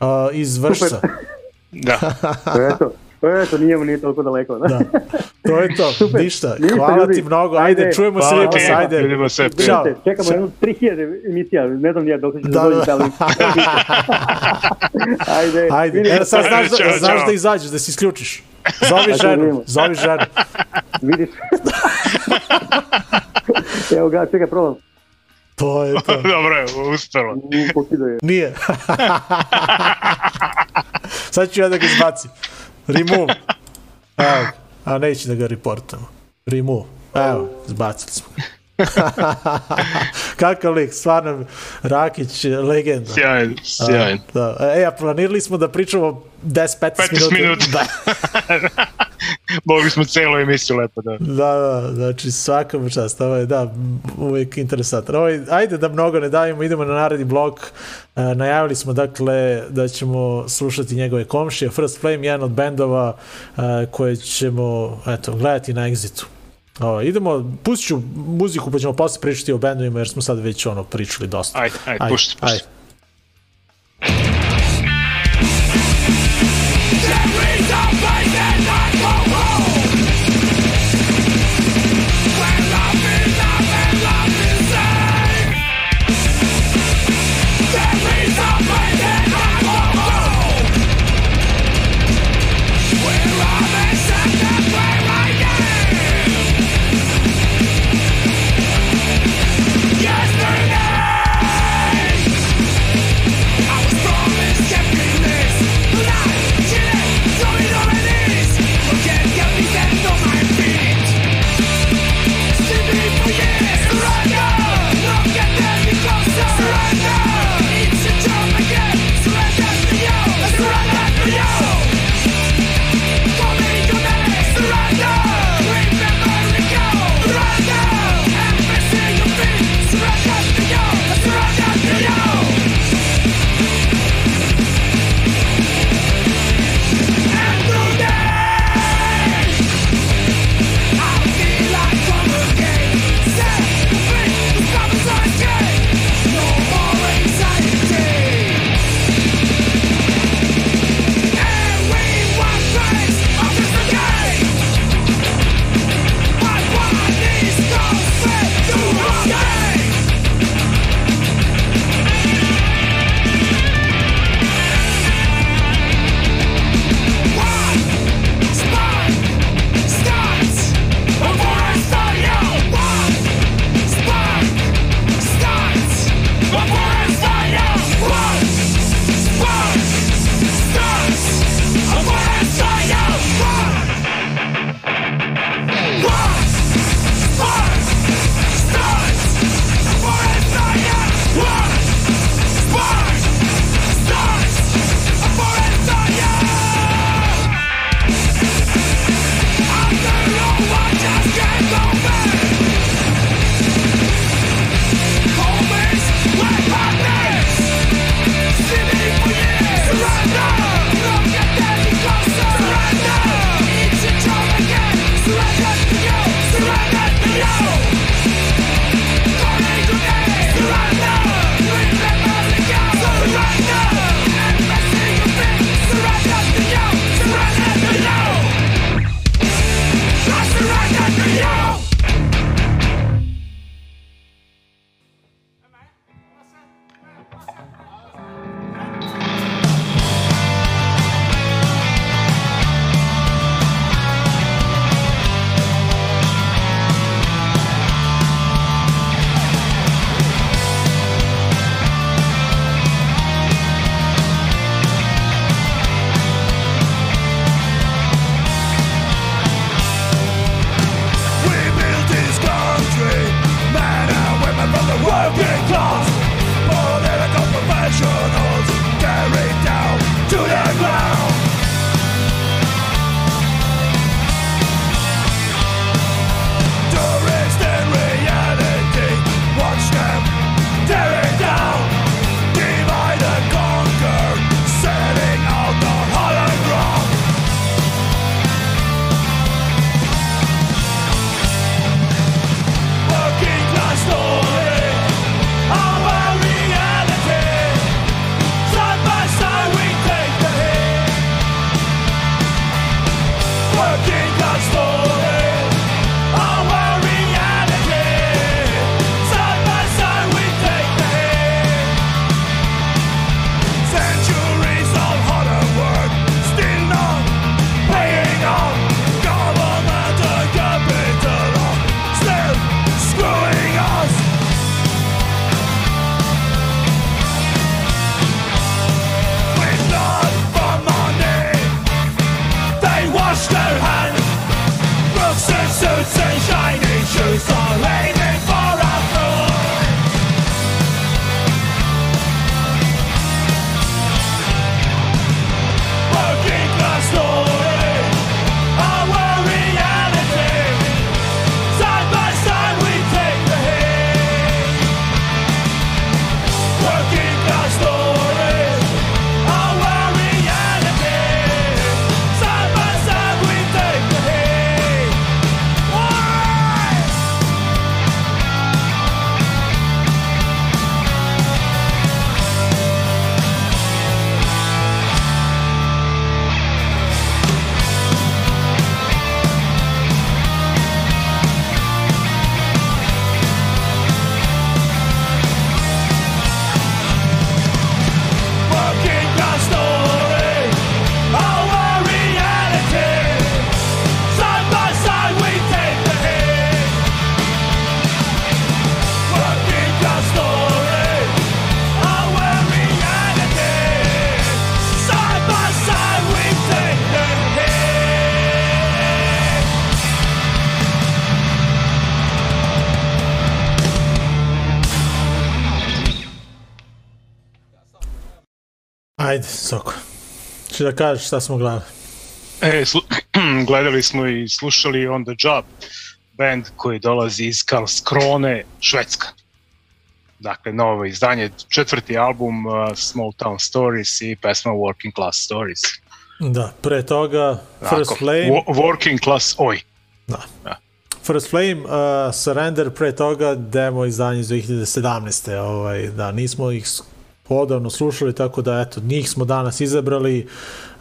uh, iz Vršca. Da. eto, E, to nije, nije toliko daleko. Da? da. To je to, Super. ništa. ništa Hvala ljudi. ti mnogo, ajde, ajde. čujemo se, vidimo se, ajde. Vidimo se, Ćao. Čekamo Ča. jednu 3000 emisija, ne znam nije dok ćeš da, dođe, da. ali... ajde. Ajde, e, sad znaš, da, znaš čao. da izađeš, da se isključiš. Zovi ženu, zovi ženu. Vidiš. Evo ga, čekaj, probam. To je to. Dobro je, uspelo. Nije. Nije. Sad ću ja da ga izbacim. Remove. Evo, a neće da ga reportamo. Remove. Evo, zbacili smo ga. Kakav lik, stvarno Rakić, legenda. Sjajan, sjajan. Da. E, a planirali smo da pričamo 10-15 minuta. Da. Mogli smo celu emisiju lepo, da. Da, da, znači svakam čast, ovo je, da, uvijek interesantno. Ovo ajde da mnogo ne davimo, idemo na naredni blok. E, najavili smo, dakle, da ćemo slušati njegove komšije. First Flame, jedan od bendova e, koje ćemo, eto, gledati na Exitu. O, idemo, pustit ću muziku pa ćemo posle pričati o bendovima jer smo sad već ono pričali dosta. Ajde, ajde, ajde pušti, pušti. Ajde. hoćeš da kažeš šta smo gledali? E, gledali smo i slušali On The Job, band koji dolazi iz Karlskrone, Švedska. Dakle, novo izdanje, četvrti album uh, Small Town Stories i pesma Working Class Stories. Da, pre toga First Tako, Flame... Working Class Oi. Da. da. First Flame, uh, Surrender, pre toga demo izdanje iz 2017. Ovaj, da, nismo ih odavno slušali, tako da eto, njih smo danas izabrali.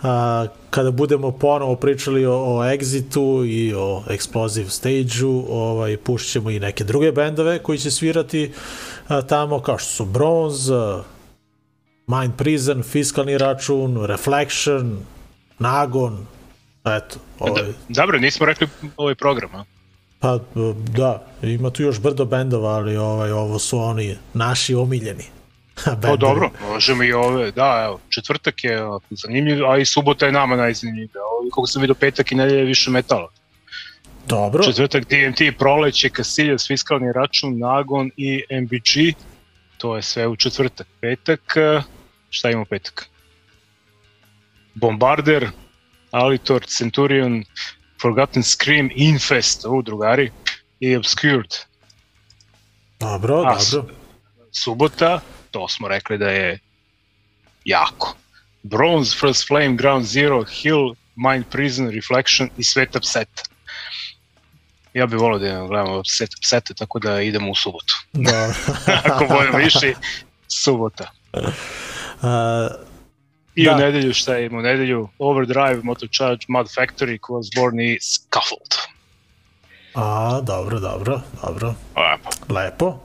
A, kada budemo ponovo pričali o, o Exitu i o Explosive Stage-u, ovaj, pušćemo i neke druge bendove koji će svirati a, tamo, kao što su Bronze, Mind Prison, Fiskalni račun, Reflection, Nagon, eto. Da, ovaj. Da, dobro, nismo rekli ovaj program, a? Pa da, ima tu još brdo bendova, ali ovaj, ovo su oni naši omiljeni pa dobro, možemo i ove, da, evo, četvrtak je zanimljiv, a i subota je nama najzanimljivija. Kako sam vidio, petak i nedelje je više metala. Dobro. Četvrtak DMT, proleće, Kasiljas, fiskalni račun, Nagon i MBG. To je sve u četvrtak. Petak, e, šta imamo petak? Bombarder, Alitor, Centurion, Forgotten Scream, Infest, u drugari, i Obscured. Dobro, a, dobro. Subota, to smo rekli da je jako. Bronze, First Flame, Ground Zero, Hill, Mind Prison, Reflection i Svet Set. Ja bih volio da imam gledamo set, tako da idemo u subotu. Da. Ako budem više, subota. Uh, I da. u nedelju šta ima? U nedelju Overdrive, Charge, Mud Factory, Crossborn i Scuffled. A, dobro, dobro, dobro. Lepo. Lepo.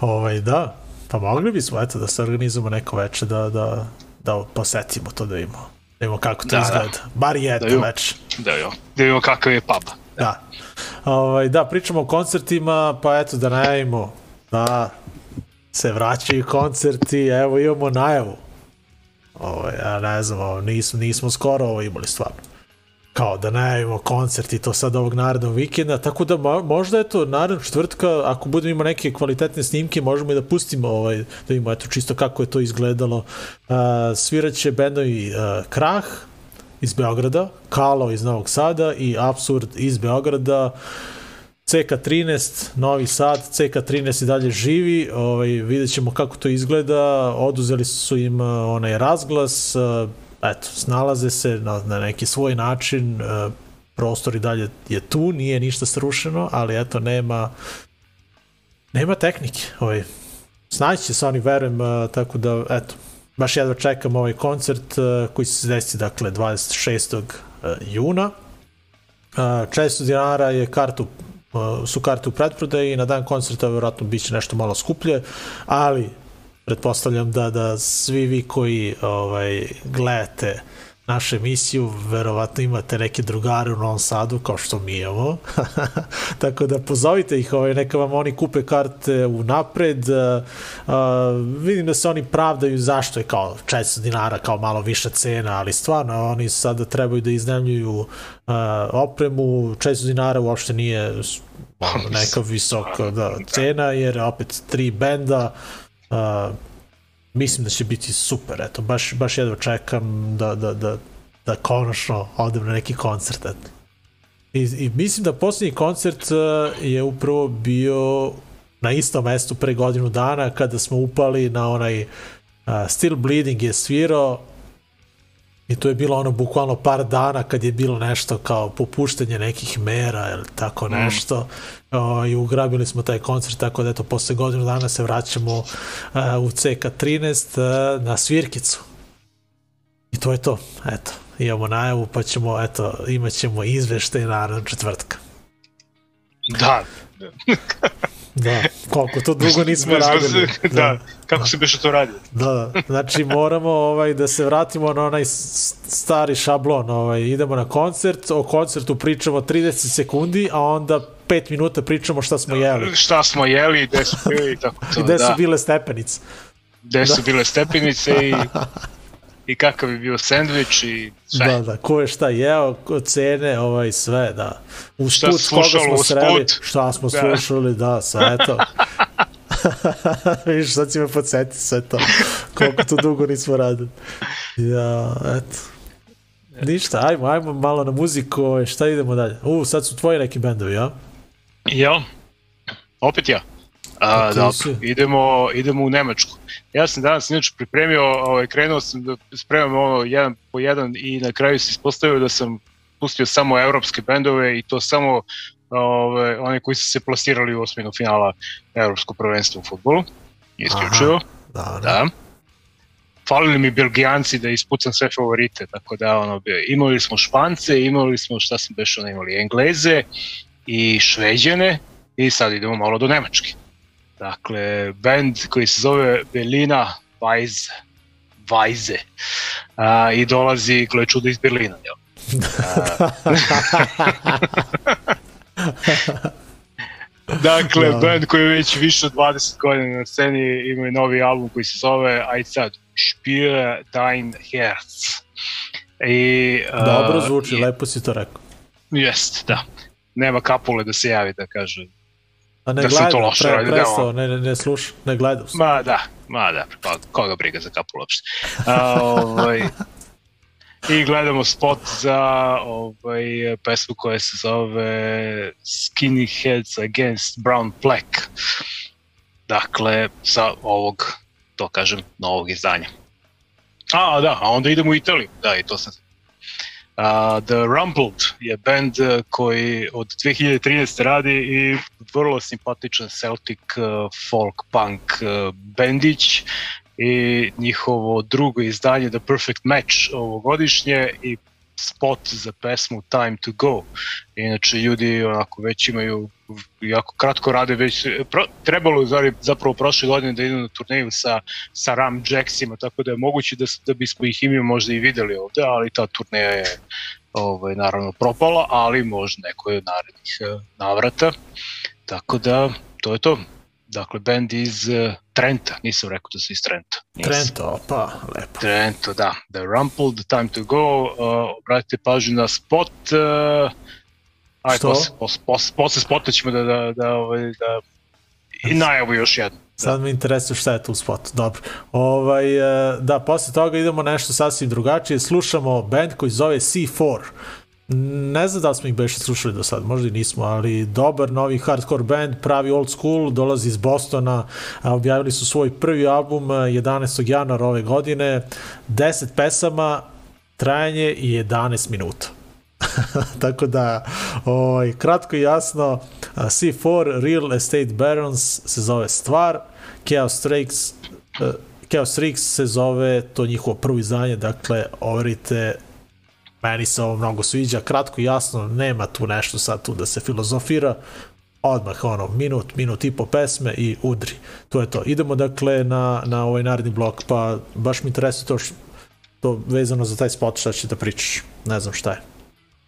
Ovaj, da, Pa mogli bi eto, da se organizujemo neko veče da, da, da posetimo to da imamo. Da vidimo kako to da, da. izgleda. Da. Bar jedno da veče. Da, jo. da vidimo kakav je pub. Da. Ovaj, da, pričamo o koncertima, pa eto da najavimo da se vraćaju koncerti, evo imamo najavu. Ovaj, ja ne znam, nismo, nismo skoro ovo imali stvarno kao da najavimo koncert i to sad ovog narednog vikenda, tako da možda eto narednog četvrtka, ako budemo imali neke kvalitetne snimke, možemo i da pustimo ovaj, da vidimo eto čisto kako je to izgledalo. Uh, sviraće bendovi uh, Krah iz Beograda, Kalo iz Novog Sada i Absurd iz Beograda. CK13, Novi Sad, CK13 i dalje živi, ovaj, vidjet ćemo kako to izgleda, oduzeli su im uh, onaj razglas, uh, eto, snalaze se na, na neki svoj način, e, prostor i dalje je tu, nije ništa srušeno, ali eto, nema nema tehnike, ovaj, snaći će se oni, verujem, e, tako da, eto, baš jedva čekam ovaj koncert e, koji se desi, dakle, 26. E, juna. E, 400 dinara je kartu e, su karte u pretprodaji i na dan koncerta verovatno bit će nešto malo skuplje, ali pretpostavljam da, da svi vi koji ovaj, gledate našu emisiju, verovatno imate neke drugare u Novom Sadu, kao što mi imamo. Tako da pozovite ih, ovaj, neka vam oni kupe karte unapred. Uh, vidim da se oni pravdaju zašto je kao 400 dinara, kao malo viša cena, ali stvarno oni sada trebaju da iznemljuju uh, opremu. 400 dinara uopšte nije neka visoka da, da, cena, jer opet tri benda, Uh, mislim da će biti super, eto, baš, baš jedva čekam da, da, da, da konačno odem na neki koncert, eto. I, i mislim da poslednji koncert uh, je upravo bio na istom mestu pre godinu dana kada smo upali na onaj uh, Still Bleeding je svirao i to je bilo ono bukvalno par dana kad je bilo nešto kao popuštanje nekih mera ili tako mhm. nešto. Mm o, i ugrabili smo taj koncert, tako da eto, posle godinu dana se vraćamo a, e, u CK13 a, e, na svirkicu. I to je to, eto, imamo najavu, pa ćemo, eto, imat ćemo izveštaj naravno četvrtka. Da. Da, koliko to dugo nismo radili. Da, da. kako se beše to radi. Da, da. Znači moramo ovaj, da se vratimo na onaj stari šablon. Ovaj. Idemo na koncert, o koncertu pričamo 30 sekundi, a onda 5 minuta pričamo šta smo da, jeli. Šta smo jeli, gde smo bili i tako to. I gde da. su bile stepenice. Gde da. su bile stepenice i i kakav je bio sandvič i sve. Da, da, ko je šta jeo, ko cene, ovaj, sve, da. U Usput, koga smo sreli, šta smo da. slušali, da, sve to. Viš, sad si me podsjeti sve to. Koliko to dugo nismo radili. Ja, eto. Ništa, ajmo, ajmo malo na muziku, ovaj, šta idemo dalje? U, sad su tvoji neki bendovi, ja? Ja, opet ja. A, da, idemo, idemo u Nemačku. Ja sam danas inače pripremio, ovaj, krenuo sam da spremam ono jedan po jedan i na kraju se ispostavio da sam pustio samo evropske bendove i to samo ove, ovaj, one koji su se plasirali u osminu finala Evropskog prvenstva u futbolu, isključivo. Aha, da, da, da. Falili mi Belgijanci da ispucam sve favorite, tako da ono, imali smo Špance, imali smo, šta sam bešao, imali Engleze i Šveđane i sad idemo malo do Nemačke. Dakle, band koji se zove Belina Weize, Weize a, i dolazi, gle čudo, iz Berlina. Jel? A, dakle, da. band koji već više od 20 godina na sceni imaju novi album koji se zove, aj sad, Spire dein Herz. I, Dobro zvuči, uh, lepo si to rekao. Jest, da. Nema kapule da se javi, da kaže A ne da gledam, to loše pre, radi, preso, ne, ne, ne slušam, ne gledam Ma da, ma da, pa koga briga za kapu uopšte. A, ovaj, I gledamo spot za ovaj, pesmu koja se zove Skinny Heads Against Brown Black. Dakle, sa ovog, to kažem, novog izdanja. A, da, a onda idemo u Italiju. Da, i to sam Uh, The Rumbled je band e, koji od 2013. radi i vrlo simpatičan Celtic uh, folk punk uh, bendić i njihovo drugo izdanje The Perfect Match ovogodišnje i spot za pesmu Time to Go. Inače, ljudi onako već imaju jako kratko rade, već e, pro, trebalo je zapravo prošle godine da idu na turneju sa, sa Ram Jacksima, tako da je moguće da, da bismo ih ime možda i videli ovde, ali ta turneja je ovaj, naravno propala, ali možda neko je narednih e, navrata, tako da to je to. Dakle, bend iz uh, Trenta, nisam rekao da su iz Trenta. Nisam. Trento, pa, lepo. Trento, da. The Rumpled, Time to Go, uh, obratite pažnju na spot, uh, Aj, Što? Posle, posle, posle, posle spota ćemo da, da, da, ovaj, da i najavu još jednu. Da. Sad me interesuje šta je tu spot, dobro. Ovaj, e, da, posle toga idemo nešto sasvim drugačije, slušamo band koji zove C4. Ne znam da li smo ih beše slušali do sad, možda i nismo, ali dobar novi hardcore band, pravi old school, dolazi iz Bostona, objavili su svoj prvi album 11. E, januara ove godine, 10 pesama, trajanje i 11 minuta. Tako da, oj, kratko i jasno, C4 Real Estate Barons se zove stvar, Chaos Tricks, e, Chaos Tricks se zove to njihovo prvo izdanje, dakle, overite meni se ovo mnogo sviđa, kratko i jasno, nema tu nešto sad tu da se filozofira, odmah ono, minut, minut i po pesme i udri. To je to. Idemo dakle na, na ovaj naredni blok, pa baš mi interesuje to, što, to vezano za taj spot šta će da pričaš. Ne znam šta je.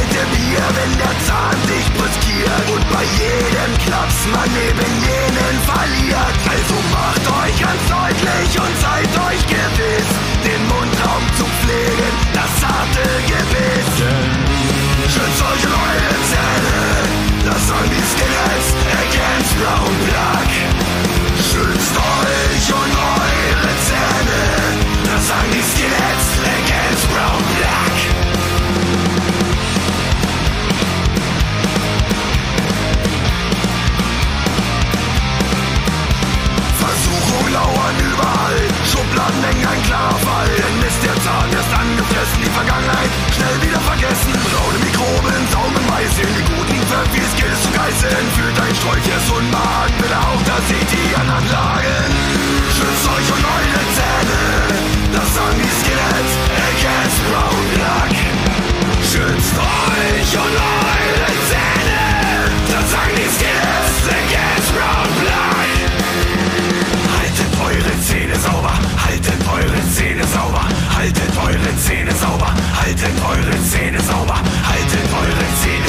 halte Bier, wenn der Zahn dich riskiert und bei jedem Klaps neben jedem. die Guten verwies, gehst du Geißeln für dein stolzes und Magen. Bitte auch, dass sie die anderen lagen. Schützt euch und eure Zähne. Das sagen die Skinheads, Eckes, Brown, Black. Schützt euch und eure Zähne. Das sagen die Skinheads, Eckes, Brown, Black. Haltet eure Zähne sauber, haltet eure Zähne sauber, haltet eure Zähne sauber, haltet eure Zähne sauber, haltet eure Zähne sauber.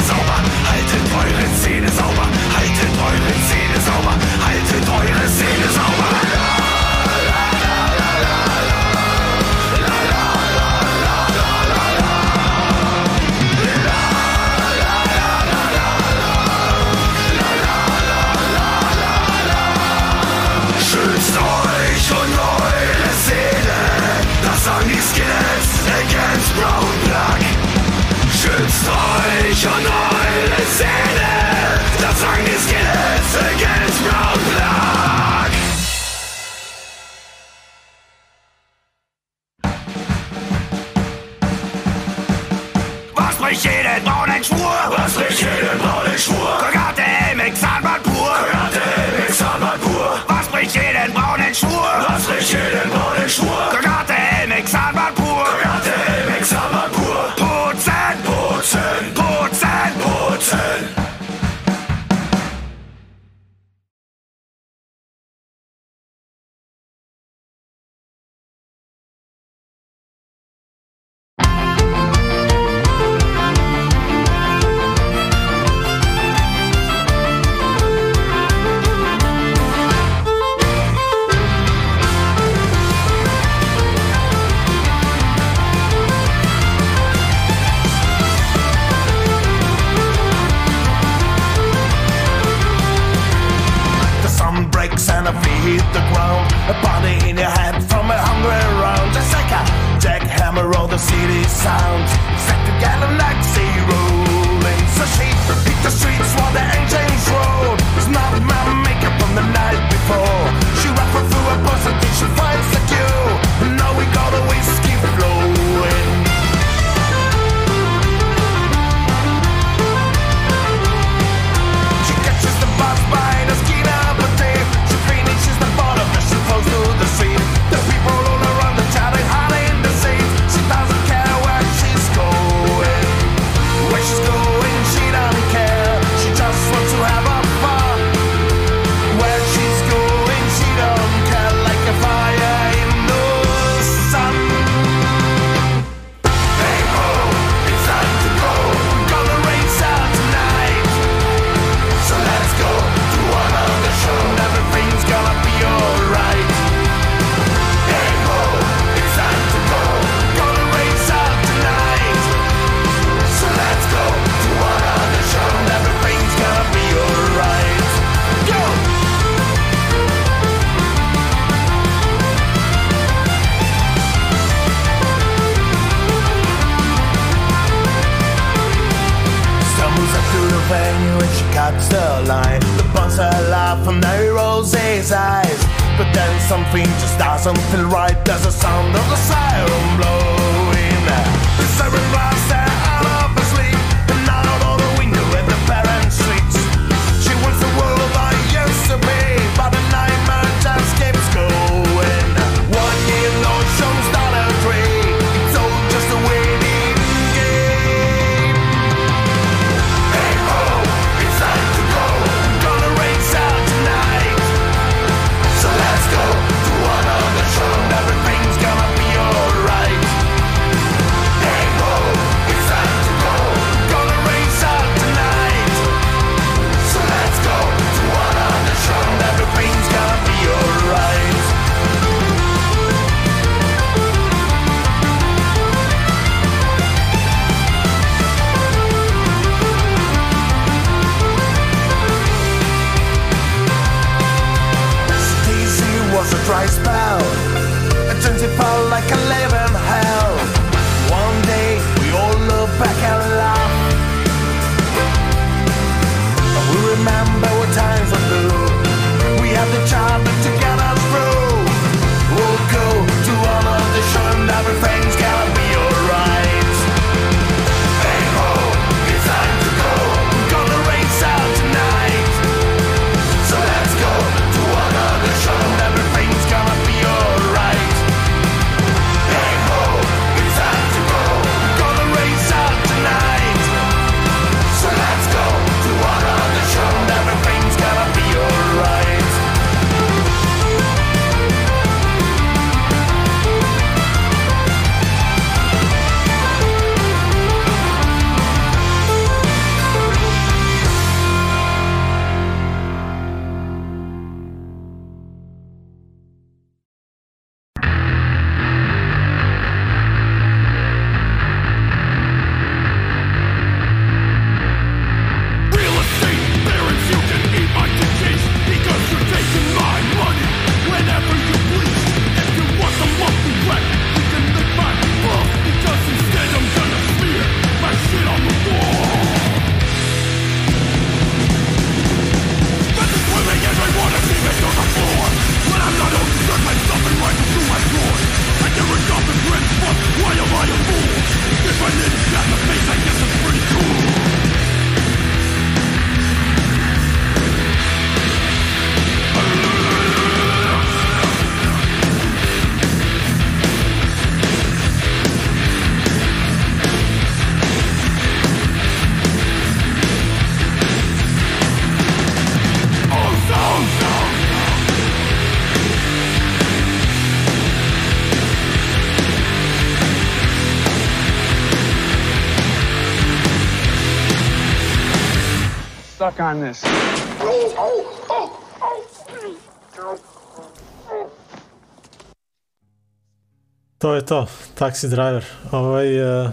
to, taksi driver. Ovaj, uh,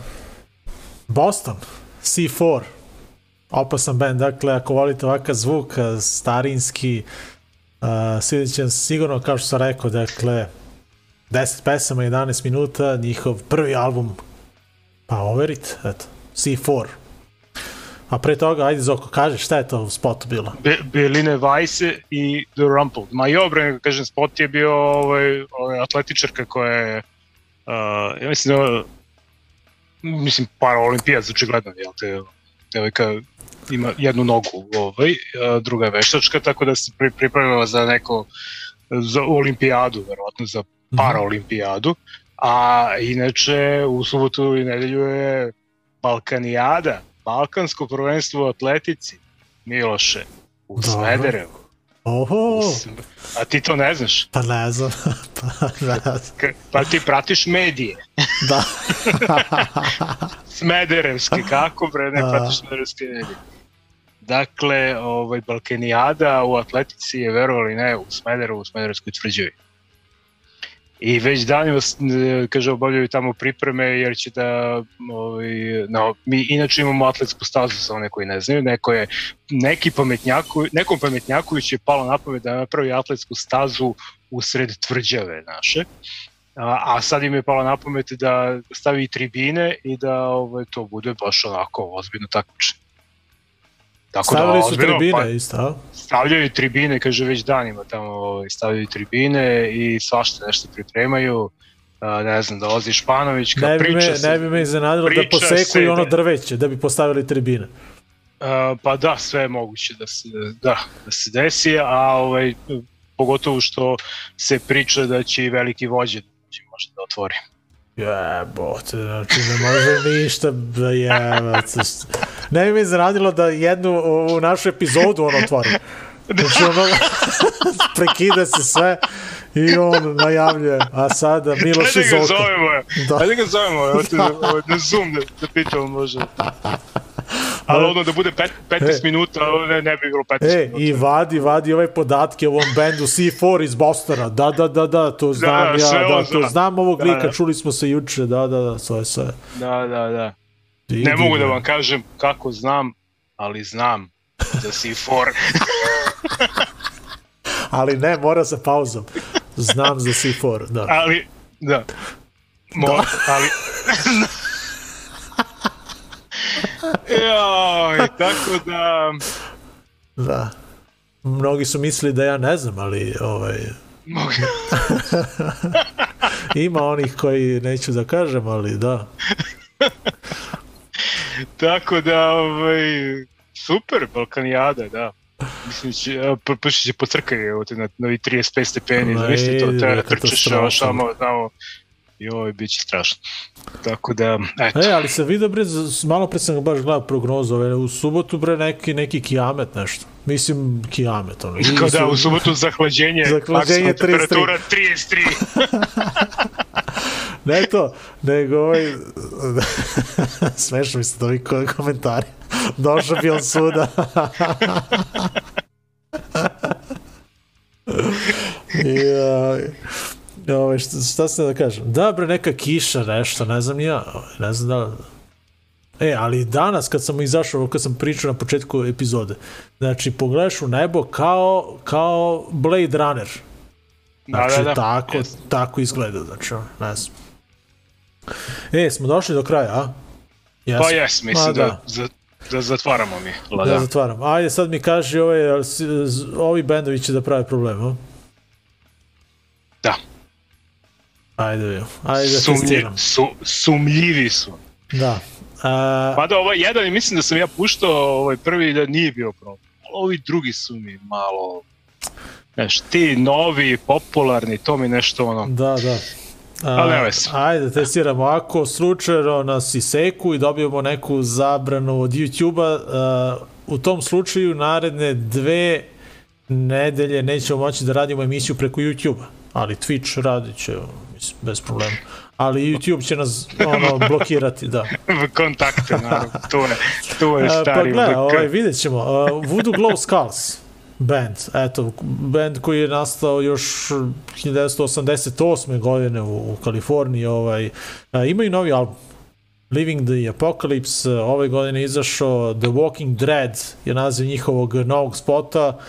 Boston, C4, opasan band, dakle, ako volite ovakav zvuk, e, starinski, uh, sigurno, kao što sam rekao, dakle, 10 pesama, 11 minuta, njihov prvi album, pa overit, eto, C4. A pre toga, ajde Zoko, kaže šta je to u spotu bilo? Be, Beline Weisse i The Rumpled. Ma i obrane, kažem, spot je bio ovaj, ovaj atletičarka koja je Uh, ja mislim da mislim paraolimpijac očigledno jel te devojka ima jednu nogu ovaj, a druga je veštačka tako da se pri, pripremila za neko za olimpijadu verovatno za para mhm. paraolimpijadu a inače u subotu i nedelju je Balkanijada balkansko prvenstvo u atletici Miloše u Dobro. Smederevu Oho. A ti to ne znaš? Pa ne znam. pa, ne znam. pa ti pratiš medije. da. Smederevski, kako bre, ne pratiš smederevski medije. Dakle, ovaj, Balkenijada u atletici je verovali ne u Smederevu, u Smederevskoj tvrđevi i već danima e, kaže obavljaju tamo pripreme jer će da ovaj, no, mi inače imamo atletsku stazu za one koji ne znaju neko je, neki pametnjaku, nekom pametnjaku će palo na pamet da napravi atletsku stazu usred tvrđave naše a, a sad im je palo na pamet da stavi tribine i da ovaj, to bude baš onako ozbiljno takmičenje Tako stavili da, su ozbiljno, tribine pa, isto. Stavljaju tribine, kaže već danima tamo ovaj, stavljaju tribine i svašta nešto pripremaju. Uh, ne znam, dolazi Španović, ka ne priča me, se, Ne bi me iznenadilo da poseku i ono da- drveće, da bi postavili tribine. Uh, pa da, sve je moguće da se, da, da se desi, a ovaj, pogotovo što se priča da će i veliki vođe da će možda da otvori. Jebote, znači ne može ništa da jebac. Ne bi mi zanadilo da jednu u našu epizodu on otvori. Znači ono, prekida se sve i on najavljuje, a sada Miloš Ajde iz oka. Ajde ga zovemo, da. ajde ga zovemo, evo ti na, na Zoom da, da pitamo može. Ali e, ono da bude 15 e, minuta, ne, ne bi bilo 15 e, minuta. I vadi, vadi ove podatke o ovom bendu C4 iz Bostona. Da, da, da, da, to da, znam da, ja, da, to zna. znam ovog da, lika, da. čuli smo se juče, da, da, da, sve, sve. Da, da, da. Idi, ne mogu da vam kažem kako znam, ali znam za C4. ali ne, mora sa pauzom. Znam za C4, da. Ali, da. Mo, da. ali... Joj, tako da... Da. Mnogi su mislili da ja ne znam, ali ovaj... Mogu. Ima onih koji neću da kažem, ali da. Tako da, ovaj, super, Balkanijada, da. Mislim, će, prši će pocrkaju na, na 35 stepeni, zamisli to, treba da trčeš samo, tamo, joj, bit će strašno. Tako da, eto. E, ali se vide, bre, malo pre sam baš gledao prognozu, ove, ovaj, u subotu, bre, neki, neki kijamet nešto. Mislim, kijamet, ono. Kao da, u subotu zahlađenje, zahlađenje 33. temperatura 33. ne to, nego ovaj... Smešno mi se da komentari. Došao bi on suda. ja. Da, ove, ovaj, šta, šta se da kažem? Da, bre, neka kiša, nešto, ne znam ja. Ovaj, ne znam da... E, ali danas kad sam izašao, kad sam pričao na početku epizode, znači pogledaš u nebo kao, kao Blade Runner. Da, znači, da, da, da. tako, yes. tako izgleda, znači, ne znam. E, smo došli do kraja, a? Jesmo. Pa jes, mislim Ma, da, da, za, da zatvaramo mi. La, da, da, zatvaramo. Ajde, sad mi kaži, ove, ovaj, ovi bendovi će da prave problema. Da. Ajde Ajde da Sumlji, su, sumljivi su. Da. A... Mada ovaj jedan, mislim da sam ja puštao ovaj prvi da nije bio problem. Ovi drugi su mi malo... Znaš, ti novi, popularni, to mi nešto ono... Da, da. A, ajde, testiramo. Ako slučajno nas iseku i dobijemo neku zabranu od YouTube-a, u tom slučaju naredne dve nedelje nećemo moći da radimo emisiju preko YouTube-a, ali Twitch radit će mislim, bez problema. Ali YouTube će nas ono, blokirati, da. Kontakte, naravno, to je, to je stari. E, pa gle, ovaj, vidjet ćemo. Uh, Voodoo Glow Skulls band, eto, band koji je nastao još 1988. godine u, u Kaliforniji, ovaj, a, e, imaju novi album, Living the Apocalypse, ove godine izašao The Walking Dread, je naziv njihovog novog spota,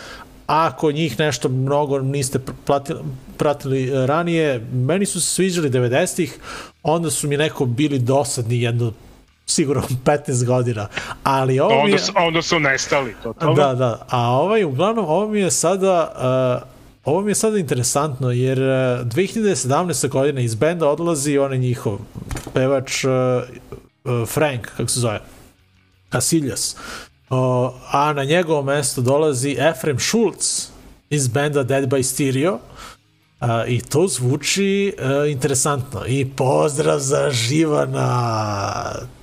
ako njih nešto mnogo niste platili, pratili e, ranije, meni su se sviđali 90-ih, onda su mi neko bili dosadni jedno sigurno 15 godina, ali ovo onda, je... Su, onda su nestali, totalno. Da, da, a ovaj, uglavnom, ovo mi je sada... Uh, Ovo mi je sada interesantno, jer 2017. E, godine iz benda odlazi onaj njihov pevač uh, uh, Frank, kako se zove, Casillas. Uh, a na njegovo mesto dolazi Efrem Schulz iz benda Dead by Stereo. Uh, A, I to zvuči a, e, interesantno. I pozdrav za Živana,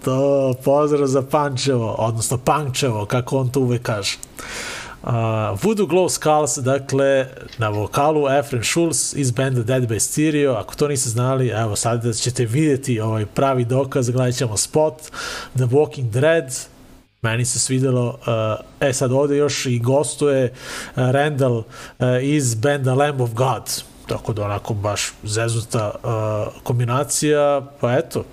to pozdrav za Pančevo, odnosno Pančevo, kako on to uvek kaže. A, Voodoo Glow Skulls, dakle, na vokalu Efren Schulz iz benda Dead by Stereo. Ako to niste znali, evo sad da ćete vidjeti ovaj pravi dokaz, gledat ćemo spot The Walking Dead, meni se svidelo uh, e sad ovde još i gostuje uh, Randall uh, iz benda Lamb of God tako da onako baš zezuta uh, kombinacija, pa eto,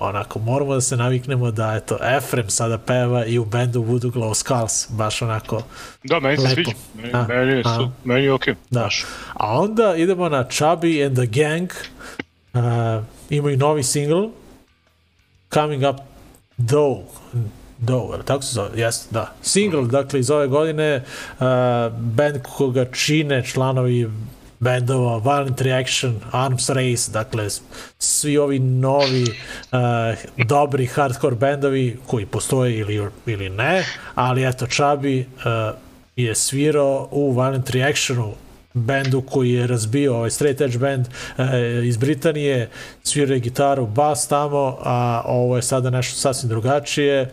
onako moramo da se naviknemo da eto Efrem sada peva i u bendu budu Glow Skulls, baš onako Da, meni se sviđa, meni, a, meni, je, a, meni je okej. Da. Baš. A onda idemo na Chubby and the Gang, uh, imaju novi single, Coming Up Though, Dover, tako se zove, jeste, da. Single, dakle, iz ove godine, uh, band koga čine članovi bendova, Violent Reaction, Arms Race, dakle svi ovi novi uh, dobri hardcore bendovi koji postoje ili, ili ne, ali eto Chubby uh, je svirao u Violent Reactionu bendu koji je razbio ovaj straight edge band e, iz Britanije, svirao je gitaru, bas tamo, a ovo je sada nešto sasvim drugačije, e,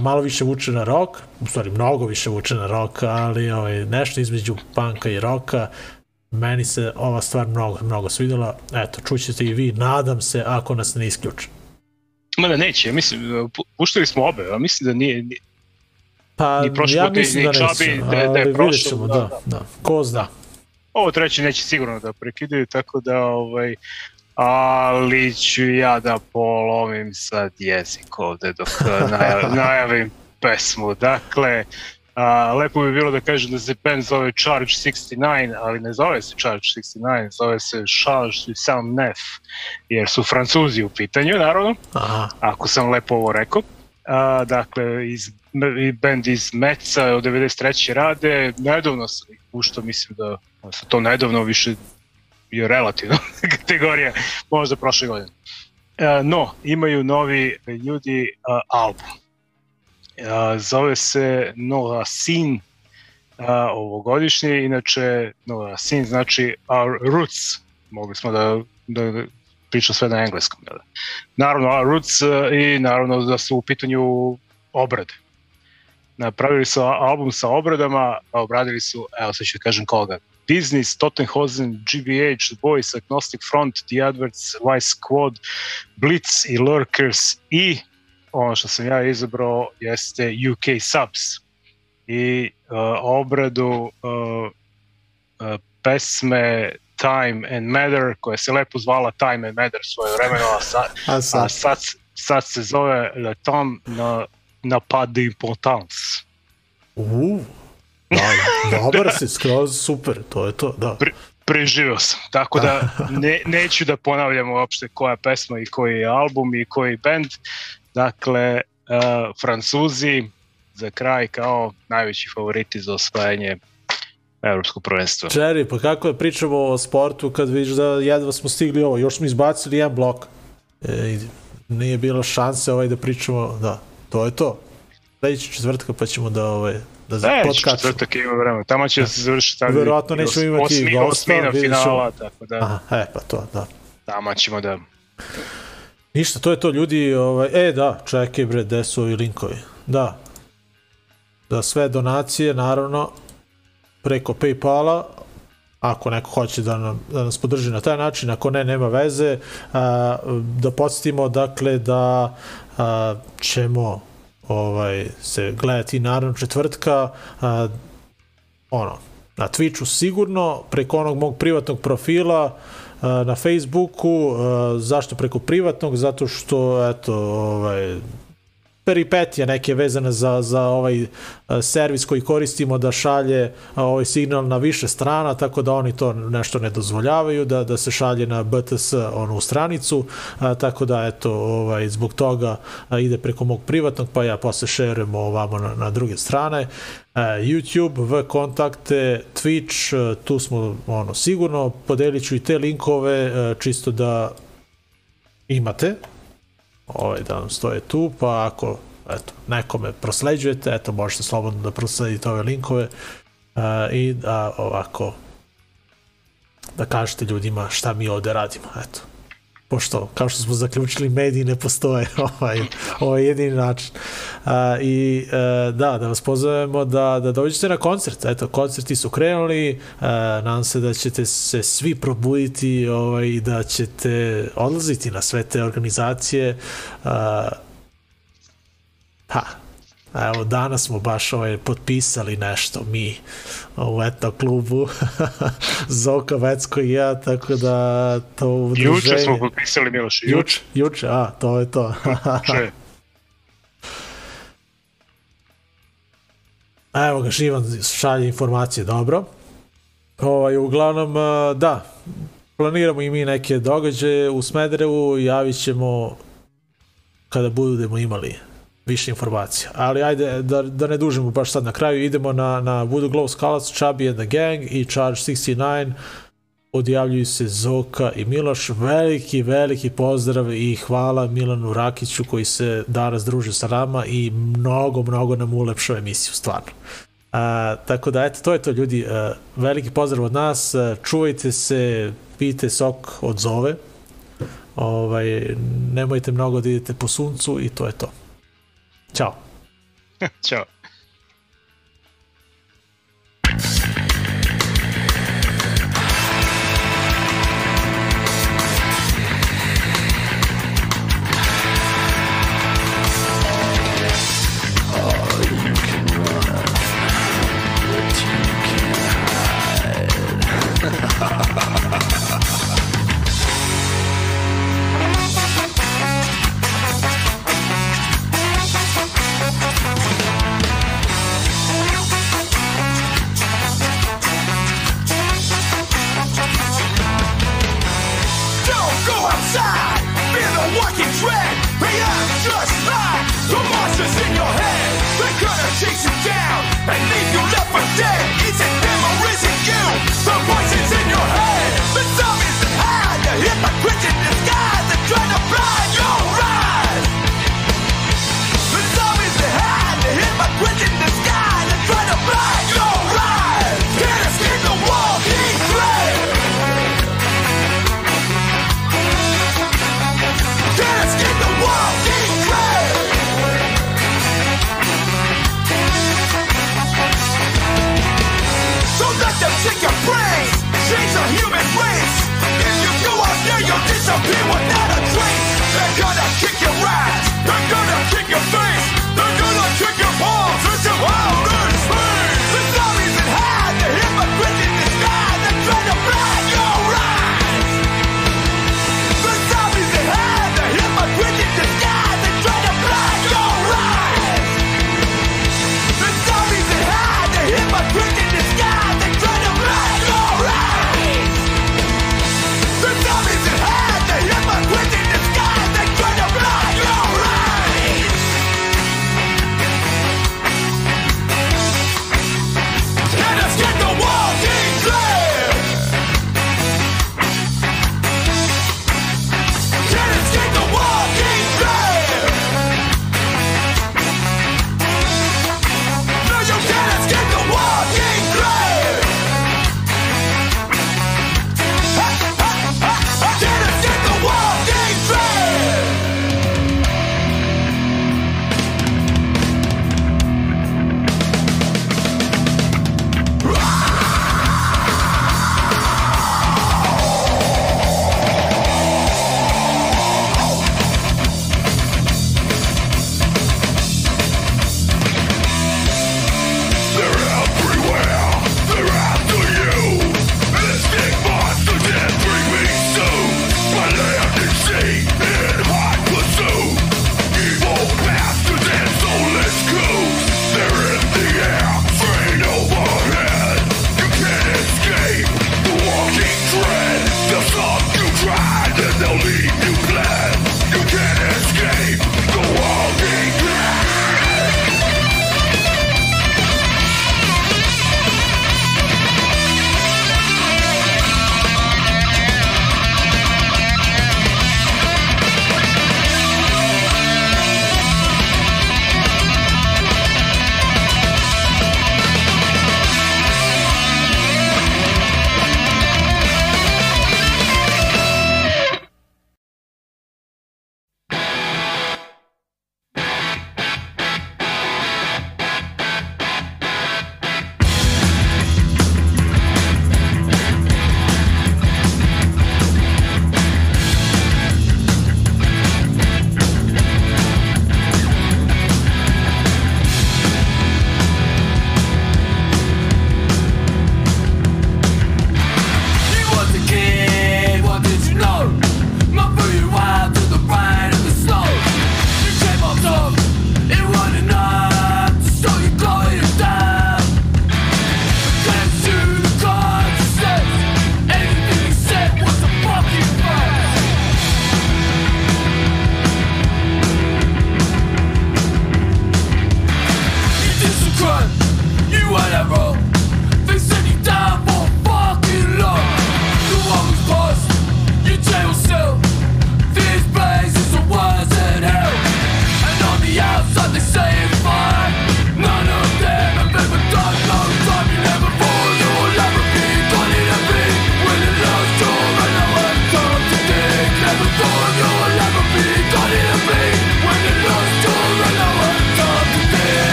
malo više vuče na rock, u stvari mnogo više vuče na rock, ali ovaj, nešto između panka i roka, meni se ova stvar mnogo, mnogo svidela. Eto, čućete i vi, nadam se, ako nas ne isključe. Ma da neće, mislim, puštili smo obe, a mislim da nije, nije pa, ni prošlo, ja mislim ni, da neće, da, da je da prošlo. Ćemo, da, da, da, da, ko zna. Ovo treće neće sigurno da prekidaju, tako da, ovaj, ali ću ja da polovim sad jezik ovde dok najavim pesmu. Dakle, A, lepo bi bilo da kažem da se band zove Charge 69, ali ne zove se Charge 69, zove se Charge 69, jer su francuzi u pitanju, naravno, Aha. ako sam lepo ovo rekao. A, dakle, iz, band iz Meca od 93. rade, nedavno sam ih puštao, mislim da sa to nedavno više je relativno kategorija, možda prošle godine. A, e, no, imaju novi ljudi a, album zove se Nova Sin ovogodišnji, inače Nova Sin znači Our Roots, mogli smo da, da priča sve na engleskom. Jel? Da? Naravno, Our Roots e, i naravno da su u pitanju obrade. Napravili su album sa obradama, a obradili su, evo sad ću da kažem koga, Business, Tottenhausen, GBH, The Boys, Agnostic Front, The Adverts, Vice Squad, Blitz i Lurkers i ono što sam ja izabrao jeste UK subs i uh, obradu uh, uh, pesme Time and Matter koja se lepo zvala Time and Matter svoje vremeno, a sad, a sad. A sad, sad se zove Le Tom na, na pas d'importance. Uh, da, dobar si, skroz super, to je to, da. Pri, preživio sam, tako da ne, neću da ponavljam uopšte koja pesma i koji je album i koji band, Dakle, uh, Francuzi za kraj kao najveći favoriti za osvajanje evropsko prvenstvo. Čeri, pa kako je pričamo o sportu kad vidiš da jedva smo stigli ovo, još smo izbacili jedan blok. E, nije bilo šanse ovaj da pričamo, da, to je to. Sledeći da, četvrtka pa ćemo da ovaj, da za da, podcast. četvrtak ima vremena. Tamo će se završiti tada. Verovatno nećemo imati osmi, gosta, osmina finala, tako da. Aha, e, pa to, da. Tamo ćemo da Ništa, to je to, ljudi. Ovaj, e, da, čekaj bre, gde su ovi linkovi? Da. Da sve donacije, naravno, preko Paypala, ako neko hoće da, nam, da nas podrži na taj način, ako ne, nema veze. A, da podsjetimo, dakle, da a, ćemo ovaj, se gledati naravno četvrtka, a, ono, na Twitchu sigurno, preko onog mog privatnog profila, na Facebooku, zašto preko privatnog, zato što, eto, ovaj, peripetije neke vezane za, za ovaj e, servis koji koristimo da šalje e, ovaj signal na više strana, tako da oni to nešto ne dozvoljavaju, da, da se šalje na BTS onu stranicu, tako da eto, ovaj, zbog toga ide preko mog privatnog, pa ja posle šerujem ovamo na, na druge strane. E, YouTube, V kontakte, Twitch, tu smo ono, sigurno, podelit ću i te linkove čisto da imate ovaj, da vam stoje tu, pa ako eto, nekome prosleđujete, eto, možete slobodno da prosledite ove linkove a, e, i da ovako da kažete ljudima šta mi ovde radimo, eto pošto kao što smo zaključili mediji ne postoje ovaj, ovaj jedini način a, i a, e, da, da vas pozovemo da, da dođete na koncert eto, koncerti su krenuli a, e, nadam se da ćete se svi probuditi ovaj, i da ćete odlaziti na sve te organizacije a, ha, pa. Evo, danas smo baš ovaj, potpisali nešto mi u eto klubu Zoka Vecko i ja, tako da to udruženje... Juče smo potpisali, Miloš, juče. Juče, a, to je to. Evo ga, Šivan šalje informacije, dobro. Ovaj, uglavnom, da, planiramo i mi neke događaje u Smederevu, javit ćemo kada budemo imali više informacija. Ali ajde, da, da ne dužimo baš sad na kraju, idemo na, na Voodoo Glow Skulls, Chubby and the Gang i Charge 69, odjavljuju se Zoka i Miloš. Veliki, veliki pozdrav i hvala Milanu Rakiću koji se danas druži sa nama i mnogo, mnogo nam ulepšao emisiju, stvarno. A, tako da, eto, to je to ljudi. A, veliki pozdrav od nas, a, čuvajte se, pijte sok od zove, ovaj, nemojte mnogo da idete po suncu i to je to. Ciao. Ciao.